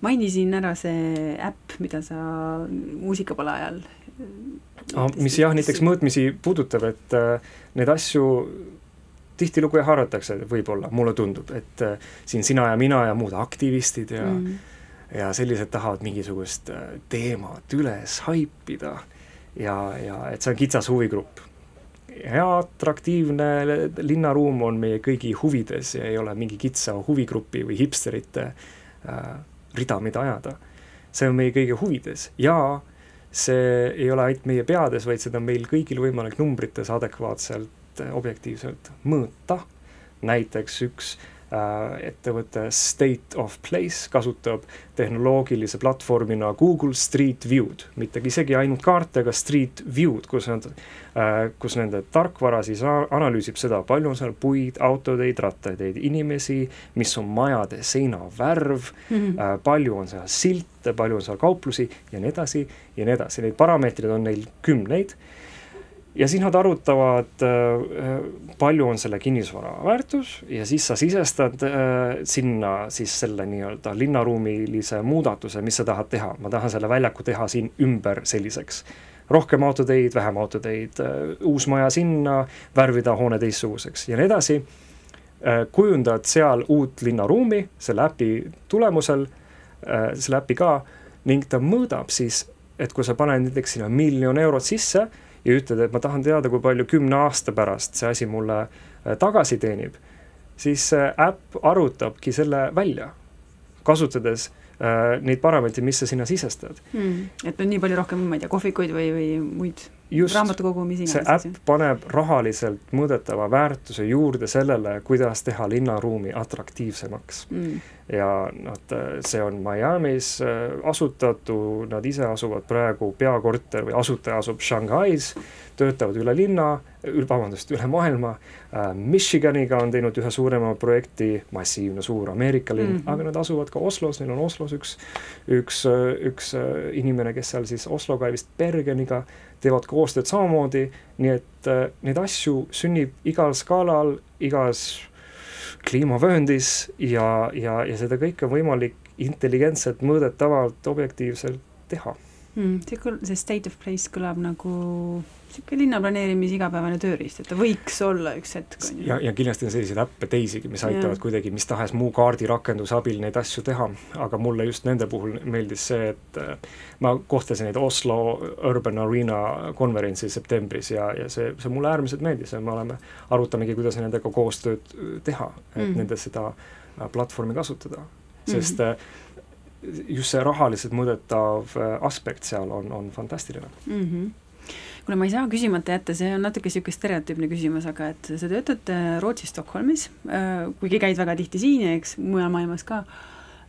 Mainisin ära see äpp, mida sa muusikapala ajal Ah, mis jah, näiteks mõõtmisi puudutab, et äh, neid asju tihtilugu jah arvatakse, võib-olla, mulle tundub, et äh, siin sina ja mina ja muud aktivistid ja mm. ja sellised tahavad mingisugust äh, teemat üles haipida ja, ja et see on kitsas huvigrupp. hea atraktiivne linnaruum on meie kõigi huvides ja ei ole mingi kitsa huvigrupi või hipsterite äh, rida, mida ajada. see on meie kõigi huvides ja see ei ole ainult meie peades, vaid seda on meil kõigil võimalik numbrites adekvaatselt, objektiivselt mõõta. näiteks üks äh, ettevõte State of Place kasutab tehnoloogilise platvormina Google Street View'd, mitte isegi ainult kaarte, aga Street View'd, kus nad äh,, kus nende tarkvara siis analüüsib seda, palju on seal puid, autoteid, rattateid, inimesi, mis on majade seina värv Mhm. äh, palju on seal silte, palju on seal kauplusi ja nii edasi ja nii edasi, neid parameetreid on neil kümneid. Ja siis nad arvutavad äh,, palju on selle kinnisvara väärtus ja siis sa sisestad äh, sinna siis selle nii-öelda linnaruumilise muudatuse, mis sa tahad teha, ma tahan selle väljaku teha siin ümber selliseks. Rohkem autoteid, vähem autoteid, uus maja sinna, värvida hoone teistsuguseks ja nii edasi. Kujundad seal uut linnaruumi selle äpi tulemusel, selle äpi ka, ning ta mõõdab siis, et kui sa paned näiteks sinna miljon eurot sisse ja ütled, et ma tahan teada, kui palju kümne aasta pärast see asi mulle tagasi teenib, siis see äpp arvutabki selle välja, kasutades äh, neid parameetreid, mis sa sinna sisestad mm,. et on nii palju rohkem, ma ei tea, kohvikuid või, või muid Just, raamatukogu, mis see iganes. äpp paneb rahaliselt mõõdetava väärtuse juurde sellele, kuidas teha linnaruumi atraktiivsemaks mm. Ja nad, see on Miami's äh, asutatud, nad ise asuvad praegu, peakorter või asutaja asub Shanghais, töötavad üle linna, vabandust, üle maailma äh,, Michiganiga on teinud ühe suurema projekti, massiivne suur Ameerika linn mm, -hmm. aga nad asuvad ka Oslos, neil on Oslos üks, üks, üks inimene, kes seal siis Osloga ja vist Bergeniga teevad koostööd samamoodi, nii et neid asju sünnib igal skaalal, igas kliimavööndis ja, ja, ja seda kõike on võimalik intelligentselt, mõõdetavalt, objektiivselt teha mm,. see kõl-, see state of place kõlab nagu niisugune linnaplaneerimise igapäevane tööriist, et ta võiks olla üks hetk, ja, ja kindlasti on selliseid äppe teisigi, mis aitavad ja. kuidagi mis tahes muu kaardirakenduse abil neid asju teha, aga mulle just nende puhul meeldis see, et äh, ma kohtasin neid Oslo Urban Arena konverentsil septembris ja, ja see, see mulle äärmiselt meeldis ja me oleme, arutamegi, kuidas nendega koostööd äh, teha, et mm -hmm. nende seda äh, platvormi kasutada, sest mm -hmm just see rahaliselt mõõdetav aspekt seal on, on fantastiline mm. -hmm kuule, ma ei saa küsimata jätta, see on natuke niisugune stereotüüpne küsimus, aga et sa töötad äh, Rootsis Stockholmis, äh, kuigi käid väga tihti siin ja eks mujal maailmas ka,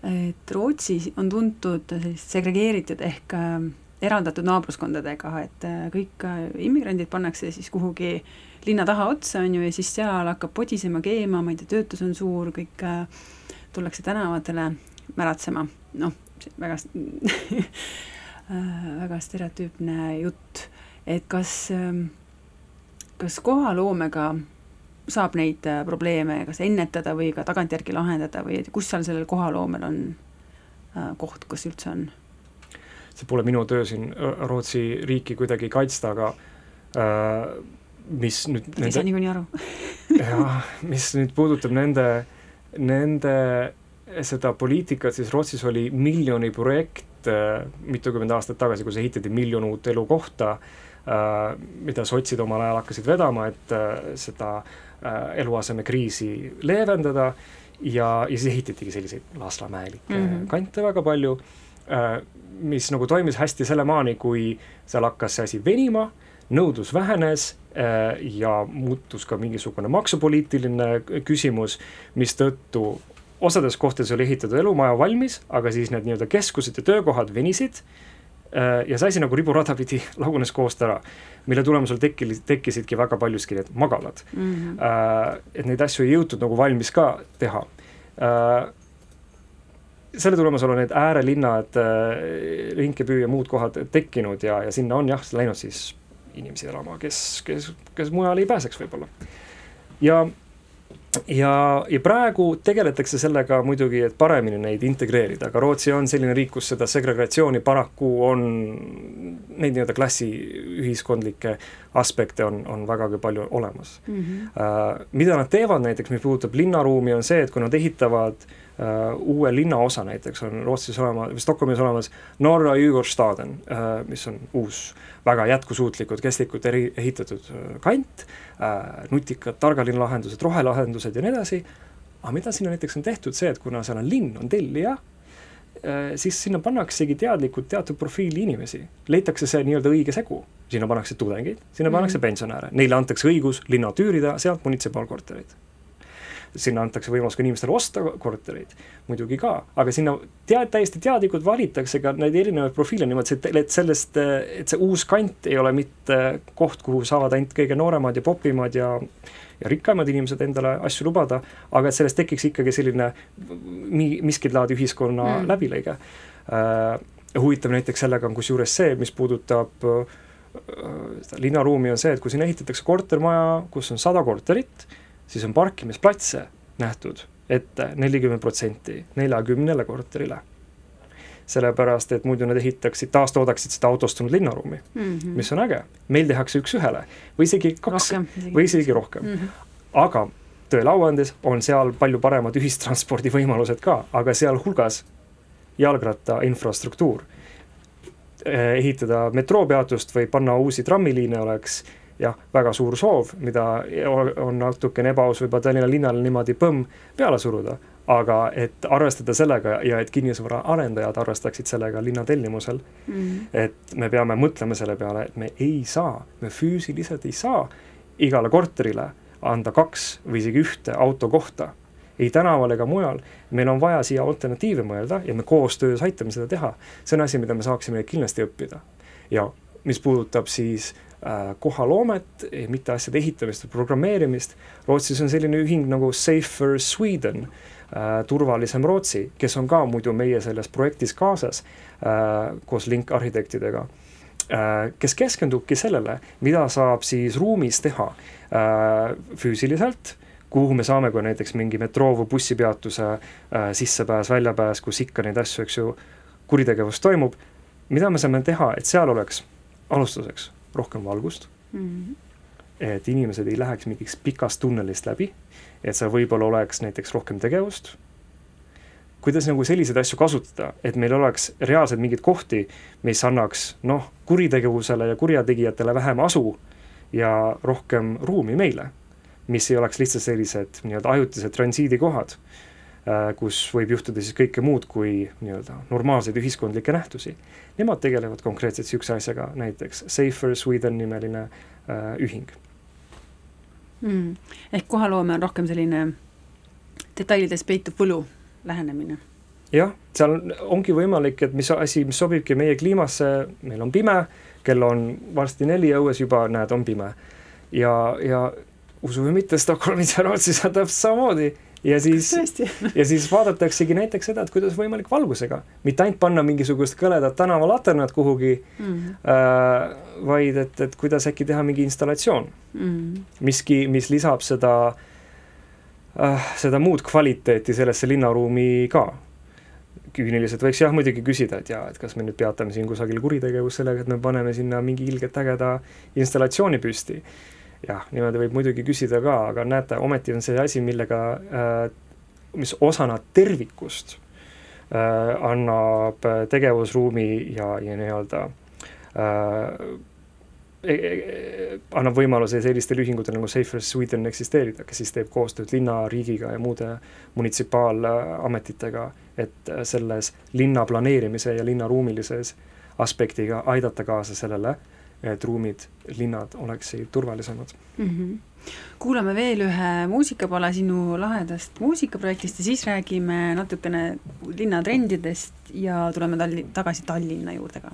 et Rootsi on tuntud sellist segregeeritud ehk äh, eraldatud naabruskondadega, et kõik immigrandid pannakse siis kuhugi linna taha otsa, on ju, ja siis seal hakkab podisema, keema, ma ei tea, töötus on suur, kõik tullakse tänavatele märatsema, noh, väga väga stereotüüpne jutt et kas, ähm, kas kohaloomega saab neid äh, probleeme kas ennetada või ka tagantjärgi lahendada või kus seal sellel kohaloomel on äh, koht, kus üldse on? see pole minu töö siin Rootsi riiki kuidagi kaitsta, aga äh, mis nüüd ei saa niikuinii aru jah, mis nüüd puudutab nende, nende seda poliitikat, siis Rootsis oli miljoni projekt äh, mitukümmend aastat tagasi, kus ehitati miljon uut elukohta äh, Äh, mida sotsid omal ajal hakkasid vedama, et äh, seda äh, eluasemekriisi leevendada ja, ja siis ehitatigi selliseid Lasnamäelikke mm -hmm. kante väga palju, mis nagu toimis hästi selle maani, kui seal hakkas see asi venima, nõudlus vähenes ja muutus ka mingisugune maksupoliitiline küsimus, mistõttu osades kohtades oli ehitatud elumaja valmis, aga siis need nii-öelda keskused ja töökohad venisid Äh, ja see asi nagu riburada pidi lagunes koost ära, mille tulemusel tekkis, tekkisidki väga paljuski need magalad mm. -hmm. et neid asju ei jõutud nagu valmis ka teha. Äh, selle tulemusel on need äärelinnad, Rinkeby ja muud kohad tekkinud ja, ja sinna on jah, läinud siis inimesi elama, kes, kes, kes mujale ei pääseks võib-olla. ja ja, ja praegu tegeletakse sellega muidugi, et paremini neid integreerida, aga Rootsi on selline riik, kus seda segregatsiooni paraku on, neid nii-öelda klassiühiskondlikke aspekte on, on vägagi palju olemas mm. -hmm. Uh, mida nad teevad näiteks, mis puudutab linnaruumi, on see, et kui nad ehitavad uh, uue linnaosa näiteks, on Rootsis olemas, või Stockholmis olemas Norra Djurgårdsstaden uh,, mis on uus väga jätkusuutlikud, kestlikult eri, ehitatud kant äh,, nutikad targalinnalahendused, rohelahendused ja nii edasi, aga mida sinna näiteks on tehtud, see, et kuna seal on linn, on tellija äh,, siis sinna pannaksegi teadlikult teatud profiili inimesi, leitakse see nii-öelda õige segu, sinna pannakse tudengeid, sinna pannakse -hmm. pensionäre, neile antakse õigus linnalt üürida sealt munitsipaalkorterit sinna antakse võimalus ka inimestele osta kortereid, muidugi ka, aga sinna tead, täiesti teadlikult valitakse ka neid erinevaid profiile niimoodi, et sellest, et see uus kant ei ole mitte koht, kuhu saavad ainult kõige nooremad ja popimad ja ja rikkamad inimesed endale asju lubada, aga et sellest tekiks ikkagi selline mi-, miskit laadi ühiskonna mm. läbilõige äh,. huvitav näiteks sellega on kusjuures see, mis puudutab äh, linnaruumi, on see, et kui sinna ehitatakse kortermaja, kus on sada korterit, siis on parkimisplatse nähtud ette nelikümmend protsenti neljakümnele korterile. sellepärast et muidu nad ehitaksid, taastoodaksid seda autostunud linnaruumi mm, -hmm. mis on äge. meil tehakse üks-ühele või isegi kaks Rohkem, isegi. või isegi rohkem mm. -hmm. aga tõele au andes on seal palju paremad ühistranspordivõimalused ka, aga sealhulgas jalgratta infrastruktuur. ehitada metroopeatust või panna uusi trammiliine oleks jah, väga suur soov, mida on natukene ebaaus võib-olla Tallinna linnale niimoodi põmm peale suruda, aga et arvestada sellega ja et kinnisvaraarendajad arvestaksid sellega linna tellimusel mm, -hmm. et me peame mõtlema selle peale, et me ei saa, me füüsiliselt ei saa igale korterile anda kaks või isegi ühte autokohta ei tänaval ega mujal, meil on vaja siia alternatiive mõelda ja me koostöös aitame seda teha. see on asi, mida me saaksime kindlasti õppida. ja mis puudutab siis kohaloomet, mitte asjade ehitamist või programmeerimist, Rootsis on selline ühing nagu Safer Sweden äh,, turvalisem Rootsi, kes on ka muidu meie selles projektis kaasas äh, koos Link arhitektidega äh, kes keskendubki sellele, mida saab siis ruumis teha äh, füüsiliselt kuhu me saame, kui näiteks mingi metroo või bussipeatuse äh, sissepääs, väljapääs, kus ikka neid asju, eks ju, kuritegevus toimub, mida me saame teha, et seal oleks alustuseks rohkem valgust mm, -hmm. et inimesed ei läheks mingiks pikast tunnelist läbi, et seal võib-olla oleks näiteks rohkem tegevust, kuidas nagu selliseid asju kasutada, et meil oleks reaalselt mingeid kohti, mis annaks noh, kuritegevusele ja kurjategijatele vähem asu ja rohkem ruumi meile mis ei oleks lihtsalt sellised nii-öelda ajutised transiidikohad, kus võib juhtuda siis kõike muud kui nii-öelda normaalseid ühiskondlikke nähtusi. Nemad tegelevad konkreetselt niisuguse asjaga, näiteks Safer Sweden nimeline äh, ühing mm.. ehk kohaloome on rohkem selline detailides peitub võlu lähenemine? jah, seal ongi võimalik, et mis asi, mis sobibki meie kliimasse, meil on pime, kell on varsti neli õues juba, näed, on pime. ja, ja usu või mitte, Stockholmis ja Rootsis on täpselt samamoodi. Ja siis, ja siis vaadataksegi näiteks seda, et kuidas võimalik valgusega, mitte ainult panna mingisugust kõledat tänavalaternat kuhugi mm, -hmm. äh, vaid et, et kuidas äkki teha mingi installatsioon mm. -hmm. miski, mis lisab seda äh,, seda muud kvaliteeti sellesse linnaruumi ka küüniliselt võiks jah muidugi küsida, et jaa, et kas me nüüd peatame siin kusagil kuritegevust sellega, et me paneme sinna mingi ilgelt ägeda installatsiooni püsti jah, niimoodi võib muidugi küsida ka, aga näete, ometi on see asi, millega äh,, mis osana tervikust äh, annab tegevusruumi ja, ja nii-öelda äh, e, e, annab võimaluse sellistel ühingutel nagu Safer Sweden eksisteerida, kes siis teeb koostööd linna, riigiga ja muude munitsipaalametitega, et selles linna planeerimise ja linnaruumilises aspektiga aidata kaasa sellele, et ruumid, linnad oleksid turvalisemad mm. -hmm. kuulame veel ühe muusikapala sinu lahedast muusikaprojektist ja siis räägime natukene linnatrendidest ja tuleme Talli-, tagasi Tallinna juurde ka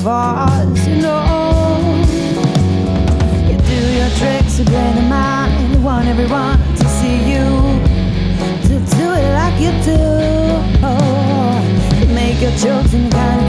voice, you know. You do your tricks, you play the mind, you want everyone to see you, to do it like you do. You make your jokes and you're kinda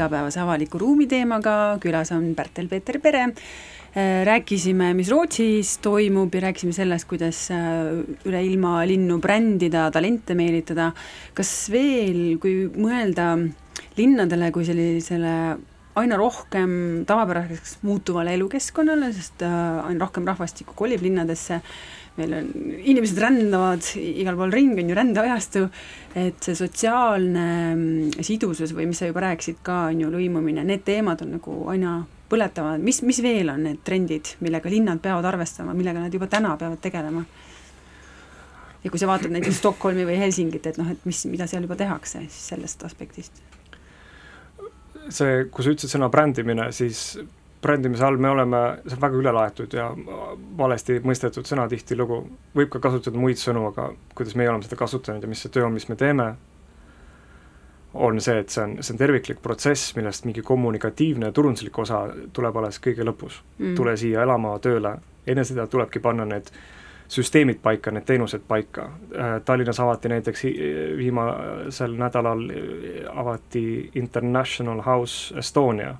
igapäevase avaliku ruumi teemaga, külas on Pärtel-Peeter Pere. rääkisime, mis Rootsis toimub ja rääkisime sellest, kuidas äh, üle ilma linnu brändida, talente meelitada. kas veel, kui mõelda linnadele kui sellisele aina rohkem tavapäraseks muutuvale elukeskkonnale, sest äh, aina rohkem rahvastikku kolib linnadesse, meil on, inimesed rändavad igal pool ringi, on ju rändeajastu, et see sotsiaalne mm, sidusus või mis sa juba rääkisid ka, on ju, lõimumine, need teemad on nagu aina põletavad, mis, mis veel on need trendid, millega linnad peavad arvestama, millega nad juba täna peavad tegelema? ja kui sa vaatad näiteks Stockholmi või Helsingit, et noh, et mis, mida seal juba tehakse, siis sellest aspektist. see, kui sa ütlesid sõna brändimine, siis brändimise all me oleme, see on väga ülelaetud ja valesti mõistetud sõna tihtilugu, võib ka kasutada muid sõnu, aga kuidas meie oleme seda kasutanud ja mis see töö on, mis me teeme, on see, et see on, see on terviklik protsess, millest mingi kommunikatiivne ja turunduslik osa tuleb alles kõige lõpus. Mm.. tule siia elama, tööle, enne seda tulebki panna need süsteemid paika, need teenused paika. Tallinnas avati näiteks viimasel nädalal avati International House Estonia,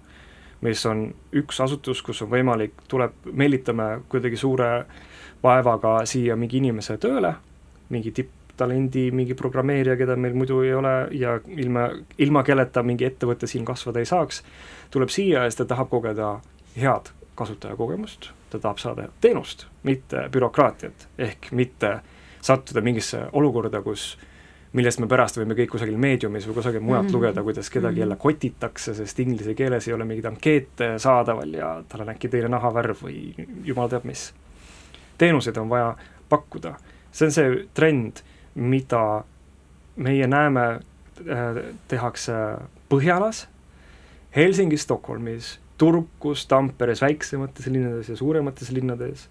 mis on üks asutus, kus on võimalik, tuleb, meelitame kuidagi suure vaevaga siia mingi inimese tööle, mingi tipptalendi, mingi programmeerija, keda meil muidu ei ole ja ilma, ilma kelleta mingi ettevõte siin kasvada ei saaks, tuleb siia ja siis ta tahab kogeda head kasutajakogemust, ta tahab saada teenust, mitte bürokraatiat, ehk mitte sattuda mingisse olukorda, kus millest me pärast võime kõik kusagil meediumis või kusagil mujalt mm -hmm. lugeda, kuidas kedagi mm -hmm. jälle kotitakse, sest inglise keeles ei ole mingeid ankeete saadaval ja tal on äkki teine nahavärv või jumal teab mis. teenuseid on vaja pakkuda, see on see trend, mida meie näeme äh,, tehakse Põhjalas, Helsingis, Stockholmis, Turkus, Tamperes, väiksemates linnades ja suuremates linnades,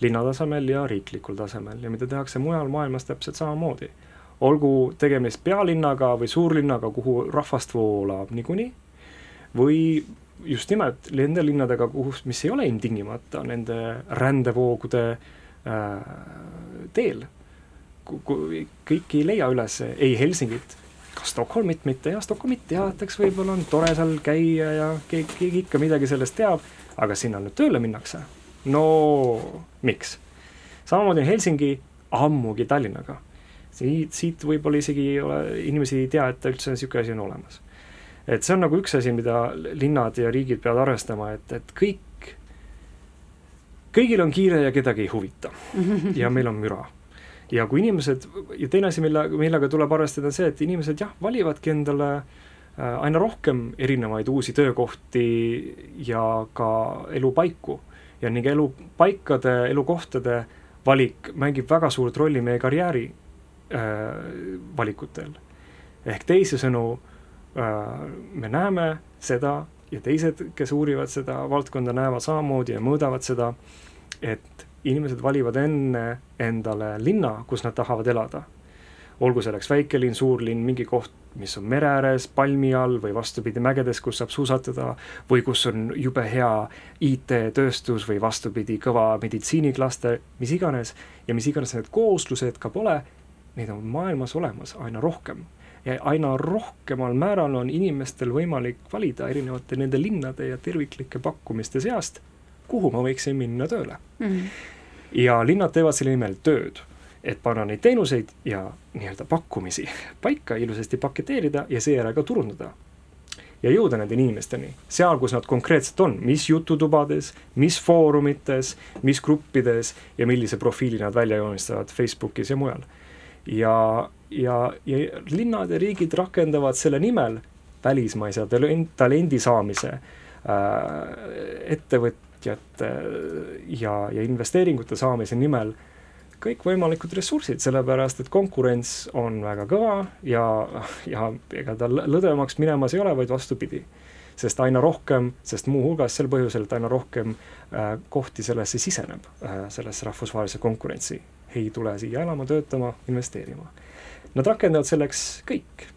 linnatasemel ja riiklikul tasemel ja mida tehakse mujal maailmas täpselt samamoodi olgu tegemist pealinnaga või suurlinnaga, kuhu rahvast voolab niikuinii, või just nimelt nende linnadega, kus, mis ei ole ilmtingimata nende rändevoogude äh, teel. kõik ei leia üles ei Helsingit, ka Stockholmit mitte ja Stockholmit teatakse, võib-olla on tore seal käia ja keegi, keegi ikka midagi sellest teab, aga sinna nüüd tööle minnakse. no miks? samamoodi on Helsingi ammugi Tallinnaga siit, siit võib-olla isegi ei ole, inimesi ei tea, et üldse niisugune asi on olemas. et see on nagu üks asi, mida linnad ja riigid peavad arvestama, et, et kõik, kõigil on kiire ja kedagi ei huvita. ja meil on müra. ja kui inimesed, ja teine asi, mille, millega tuleb arvestada, on see, et inimesed jah, valivadki endale äh, aina rohkem erinevaid uusi töökohti ja ka elupaiku. ja ning elupaikade, elukohtade valik mängib väga suurt rolli meie karjääri valikutel. ehk teisisõnu äh, me näeme seda, ja teised, kes uurivad seda valdkonda, näevad samamoodi ja mõõdavad seda, et inimesed valivad enne endale linna, kus nad tahavad elada. olgu selleks väikelinn, suurlinn, mingi koht, mis on mere ääres, palmi all või vastupidi, mägedes, kus saab suusatada, või kus on jube hea IT-tööstus või vastupidi, kõva meditsiiniklaster, mis iganes, ja mis iganes need kooslused ka pole, neid on maailmas olemas aina rohkem ja aina rohkemal määral on inimestel võimalik valida erinevate nende linnade ja terviklike pakkumiste seast, kuhu ma võiksin minna tööle mm. -hmm. ja linnad teevad selle nimel tööd, et panna neid teenuseid ja nii-öelda pakkumisi paika, ilusasti paketeerida ja seejärel ka turundada. ja jõuda nende inimesteni, seal, kus nad konkreetselt on, mis jututubades, mis foorumites, mis gruppides ja millise profiili nad välja joonistavad Facebookis ja mujal. Ja ja, ja linnad ja riigid rakendavad selle nimel välismaise talendi saamise äh, ettevõtjate ja, ja investeeringute saamise nimel kõikvõimalikud ressursid, sellepärast et konkurents on väga kõva ja, ja ega ta lõdvemaks minemas ei ole, vaid vastupidi. sest aina rohkem, sest muuhulgas sel põhjusel, et aina rohkem äh, kohti sellesse siseneb äh,, sellesse rahvusvahelise konkurentsi. Ei tule siia elama, töötama, investeerima. Nad rakendavad selleks kõik.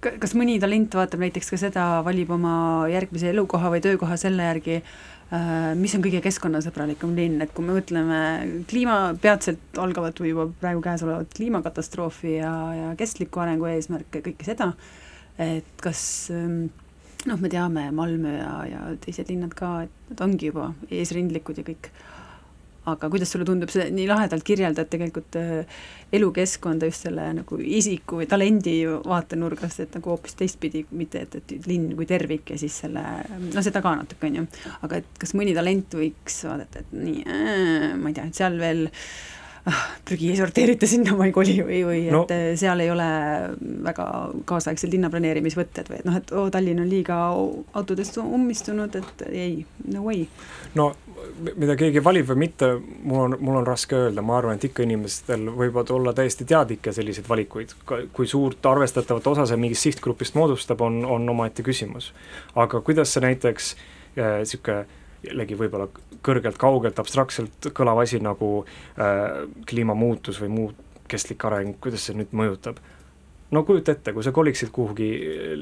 kas mõni talent vaatab näiteks ka seda, valib oma järgmise elukoha või töökoha selle järgi, äh, mis on kõige keskkonnasõbralikum linn, et kui me mõtleme kliima, peatselt algavat või juba praegu käesolevat kliimakatastroofi ja, ja kestliku arengu eesmärke, kõike seda, et kas ähm, noh, me teame Malmö ja, ja teised linnad ka, et nad ongi juba eesrindlikud ja kõik aga kuidas sulle tundub, see nii lahedalt kirjeldad tegelikult äh, elukeskkonda just selle nagu isiku või talendi vaatenurgast, et nagu hoopis teistpidi, mitte et, et linn kui tervik ja siis selle, no seda ka natuke, on ju, aga et kas mõni talent võiks vaadata, et nii äh,, ma ei tea, et seal veel ah, prügi ei sorteerita, sinna ma ei koli või, või no. et äh, seal ei ole väga kaasaegsed linnaplaneerimisvõtted või et noh, et oo, Tallinn on liiga autodest ummistunud, et ei, no way. no mida keegi valib või mitte, mul on, mul on raske öelda, ma arvan, et ikka inimestel võivad olla täiesti teadlikke selliseid valikuid, kui suurt arvestatavat osa see mingist sihtgrupist moodustab, on, on omaette küsimus. aga kuidas see näiteks niisugune äh, jällegi võib-olla kõrgelt, kaugelt, abstraktselt kõlav asi nagu äh, kliimamuutus või muu kestlik areng, kuidas see nüüd mõjutab? no kujuta ette, kui sa koliksid kuhugi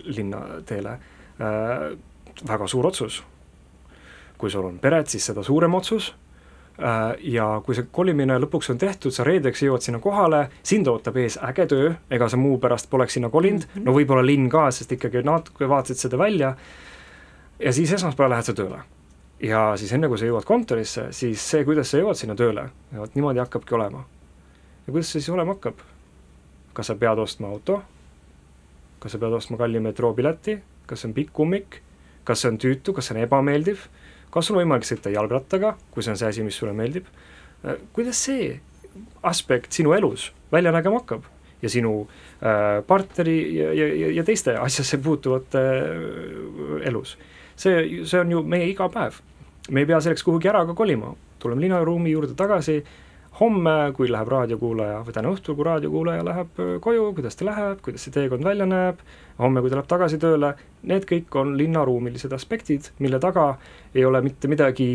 linnateele äh,, väga suur otsus kui sul on pered, siis seda suurem otsus äh, ja kui see kolimine lõpuks on tehtud, sa reedeks jõuad sinna kohale, sind ootab ees äge töö, ega sa muu pärast poleks sinna kolinud mm, -hmm. no võib-olla linn ka, sest ikkagi natuke vaatasid seda välja. ja siis esmaspäeval lähed sa tööle. Ja siis enne, kui sa jõuad kontorisse, siis see, kuidas sa jõuad sinna tööle, vot niimoodi hakkabki olema. ja kuidas see siis olema hakkab? kas sa pead ostma auto? kas sa pead ostma kalli metroopileti, kas see on pikk ummik, kas see on tüütu, kas see on ebameeldiv kas on võimalik sõita jalgrattaga, kui see on see asi, mis sulle meeldib, äh, kuidas see aspekt sinu elus välja nägema hakkab ja sinu äh, partneri ja, ja, ja teiste asjasse puutuvate äh, elus. see, see on ju meie igapäev. Me ei pea selleks kuhugi ära ka kolima, tuleme linnaruumi juurde tagasi. Homme, kui läheb raadiokuulaja või täna õhtul, kui raadiokuulaja läheb äh, koju, kuidas ta läheb, kuidas see teekond välja näeb, homme, kui ta läheb tagasi tööle, need kõik on linnaruumilised aspektid, mille taga ei ole mitte midagi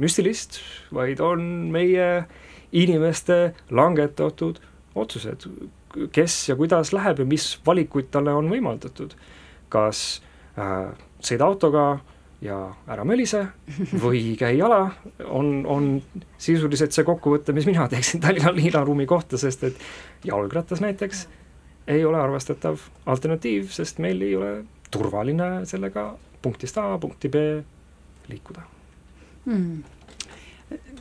müstilist, vaid on meie inimeste langetatud otsused, kes ja kuidas läheb ja mis valikuid talle on võimaldatud. kas äh, sõida autoga ja ära mölise või käi jala, on, on sisuliselt see kokkuvõte, mis mina teeksin Tallinna linnaruumi kohta, sest et jalgratas näiteks ei ole arvestatav alternatiiv, sest meil ei ole turvaline sellega punktist A punkti B liikuda. Hmm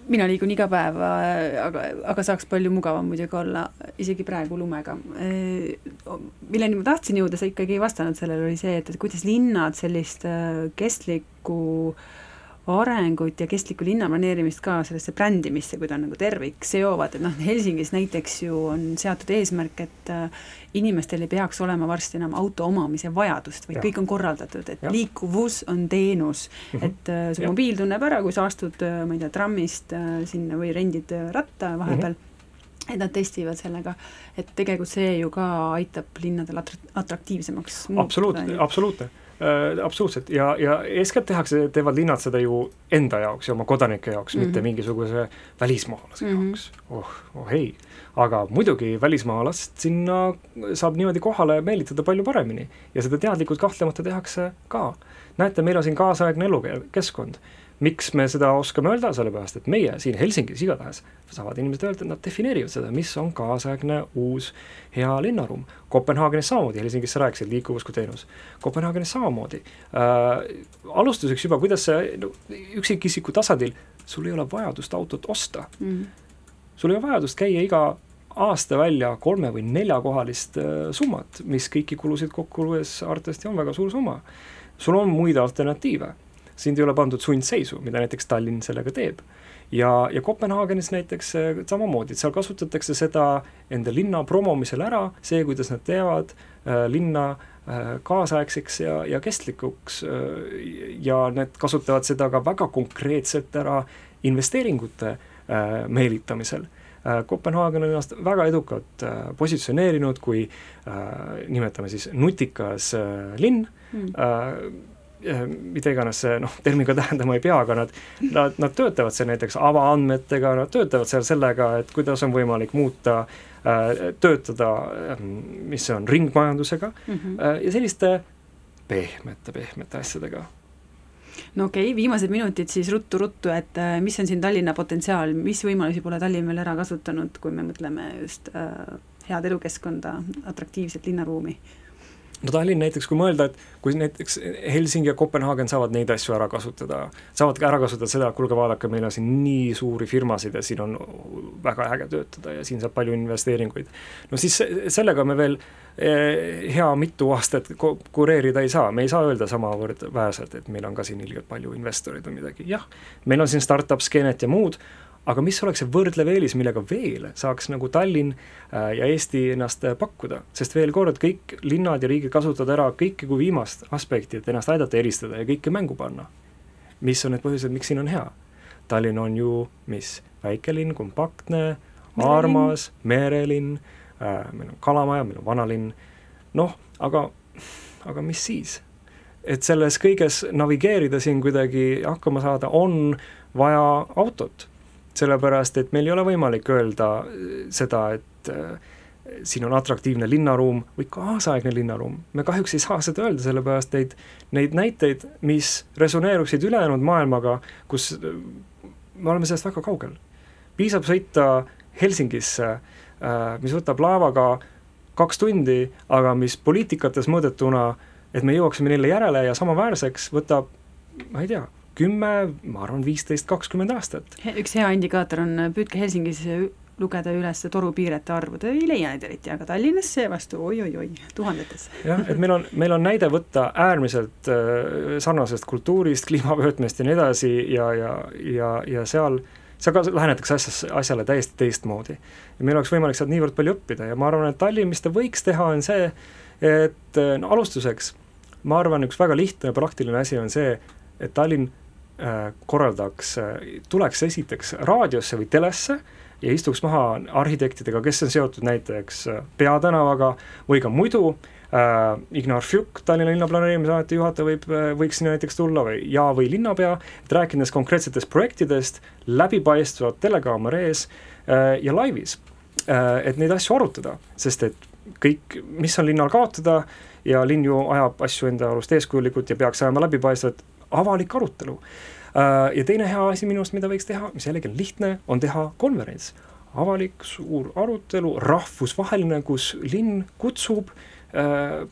mina liigun iga päev, aga, aga saaks palju mugavam muidugi olla, isegi praegu lumega. milleni ma tahtsin jõuda, sa ikkagi ei vastanud sellele, oli see, et, et kuidas linnad sellist äh, kestlikku äh, arengut ja kestlikku linnaplaneerimist ka sellesse brändimisse, kui ta on nagu tervik, seovad, et noh, Helsingis näiteks ju on seatud eesmärk, et äh, inimestel ei peaks olema varsti enam auto omamise vajadust, vaid ja. kõik on korraldatud, et ja. liikuvus on teenus mm. -hmm. et äh, su ja. mobiil tunneb ära, kui sa astud, äh, ma ei tea, trammist sinna või rendid ratta vahepeal mm, -hmm. et nad testivad sellega, et tegelikult see ju ka aitab linnadel atraktiivsemaks muutuda. absoluutne, absoluutne äh, absoluutselt ja, ja eeskätt tehakse, teevad linnad seda ju enda jaoks ja oma kodanike jaoks mm, -hmm. mitte Mhm. mingisuguse välismaalase mm. -hmm. jaoks. oh, oh ei, aga muidugi välismaalast sinna saab niimoodi kohale meelitada palju paremini ja seda teadlikult kahtlemata tehakse ka. näete, meil on siin kaasaegne elukeskkond miks me seda oskame öelda, sellepärast et meie siin Helsingis igatahes saavad inimesed öelda, et nad defineerivad seda, mis on kaasaegne uus hea linnaruum. Kopenhaagenis samamoodi, Helsingis sa rääkisid, liikuvus kui teenus. Kopenhaagenis samamoodi äh,. alustuseks juba, kuidas see no, üksikisiku tasandil, sul ei ole vajadust autot osta mm.. sul ei ole vajadust käia iga aasta välja kolme- või neljakohalist äh, summat, mis kõiki kulusid kokku luues arvatavasti on väga suur summa. sul on muid alternatiive, sind ei ole pandud sundseisu, mida näiteks Tallinn sellega teeb. ja, ja Kopenhaagenis näiteks äh, samamoodi, et seal kasutatakse seda enda linna promomisel ära, see, kuidas nad teevad äh, linna äh, kaasaegseks ja, ja kestlikuks äh, ja need kasutavad seda ka väga konkreetselt ära investeeringute meelitamisel Kopenhaagen on ennast väga edukalt positsioneerinud kui nimetame siis nutikas linn Mm. Äh, mida iganes see noh, terminiga tähendama ei pea, aga nad, nad, nad töötavad seal näiteks avaandmetega, nad töötavad seal sellega, et kuidas on võimalik muuta äh,, töötada äh,, mis see on, ringmajandusega Mm -hmm. äh, ja selliste pehmete, pehmete asjadega no okei okay,, viimased minutid siis ruttu-ruttu, et mis on siin Tallinna potentsiaal, mis võimalusi pole Tallinn veel ära kasutanud, kui me mõtleme just äh, head elukeskkonda, atraktiivset linnaruumi? No Tallinn näiteks, kui mõelda, et kui näiteks Helsingi ja Kopenhaagen saavad neid asju ära kasutada, saavad ka ära kasutada seda, et kuulge, vaadake, meil on siin nii suuri firmasid ja siin on väga äge töötada ja siin saab palju investeeringuid. no siis sellega me veel eh, hea mitu aastat kureerida ei saa, me ei saa öelda samavõrd väärselt, et meil on ka siin ilgelt palju investoreid või midagi, jah, meil on siin startup skeenet ja muud, aga mis oleks see võrdlev eelis, millega veel saaks nagu Tallinn äh, ja Eesti ennast äh, pakkuda, sest veel kord, kõik linnad ja riigid kasutavad ära kõike kui viimast aspekti, et ennast aidata eristada ja kõike mängu panna. mis on need põhjused, miks siin on hea? Tallinn on ju mis, väikelinn, kompaktne, armas, merelinn äh,, meil on kalamaja, meil on vanalinn, noh, aga, aga mis siis? et selles kõiges navigeerida siin kuidagi hakkama saada, on vaja autot sellepärast, et meil ei ole võimalik öelda seda, et äh, siin on atraktiivne linnaruum või kaasaegne linnaruum. me kahjuks ei saa seda öelda, sellepärast neid, neid näiteid, mis resoneeruksid ülejäänud maailmaga, kus äh, me oleme sellest väga kaugel. piisab sõita Helsingisse äh,, mis võtab laevaga kaks tundi, aga mis poliitikates mõõdetuna, et me jõuaksime neile järele ja samaväärseks, võtab, ma ei tea kümme, ma arvan, viisteist, kakskümmend aastat. üks hea indikaator on, püüdke Helsingis lugeda üles torupiirete arvu, te ei leia neid eriti, aga Tallinnas seevastu oi-oi-oi, tuhandetes. jah, et meil on, meil on näide võtta äärmiselt äh, sarnasest kultuurist, kliimavöötmest ja nii edasi ja, ja, ja, ja seal seal ka lähenetakse asjas, asjale täiesti teistmoodi. ja meil oleks võimalik sealt niivõrd palju õppida ja ma arvan, et Tallinn, mis ta võiks teha, on see, et no alustuseks ma arvan, üks väga lihtne ja praktiline asi on see, et Tallinn äh, korraldaks äh,, tuleks esiteks raadiosse või telesse ja istuks maha arhitektidega, kes on seotud näiteks äh, Peatänavaga või ka muidu äh,, Ignar Fjuk, Tallinna linnaplaneerimise ameti juhataja võib, võiks sinna näiteks tulla või, ja või linnapea, et rääkides konkreetsetest projektidest läbipaistvalt telekaamera ees äh, ja laivis äh,, et neid asju arutada, sest et kõik, mis on linnal kaotada ja linn ju ajab asju enda arust eeskujulikult ja peaks ajama läbipaistvalt, avalik arutelu äh,. ja teine hea asi minu arust, mida võiks teha, mis jällegi on lihtne, on teha konverents. avalik suur arutelu, rahvusvaheline, kus linn kutsub äh,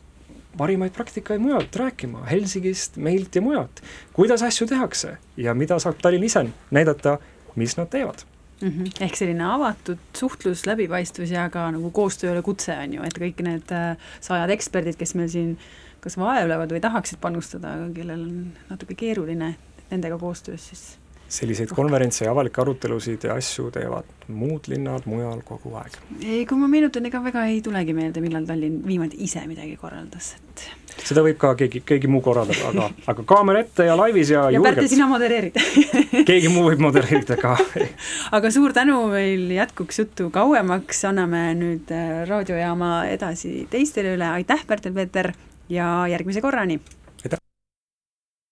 parimaid praktikaid mujalt rääkima, Helsingist, meilt ja mujalt. kuidas asju tehakse ja mida saab Tallinn ise näidata, mis nad teevad mm. -hmm. ehk selline avatud suhtlus, läbipaistvus ja ka nagu koostööle kutse on ju, et kõik need äh, sajad eksperdid, kes meil siin kas vaevlevad või tahaksid panustada, aga kellel on natuke keeruline, nendega koostöös siis selliseid konverentse ja avalikke arutelusid ja asju teevad muud linnad mujal kogu aeg. ei, kui ma meenutan, ega väga ei tulegi meelde, millal Tallinn viimati ise midagi korraldas, et seda võib ka keegi, keegi muu korraldada, aga, aga kaamera ette ja laivis ja, ja julgelt. Pärtel, sina modereerid. Keegi muu võib modereerida ka. Aga suur tänu, meil jätkuks juttu kauemaks, anname nüüd raadiojaama edasi teistele üle, aitäh, Pärtel-Peeter ja järgmise korrani!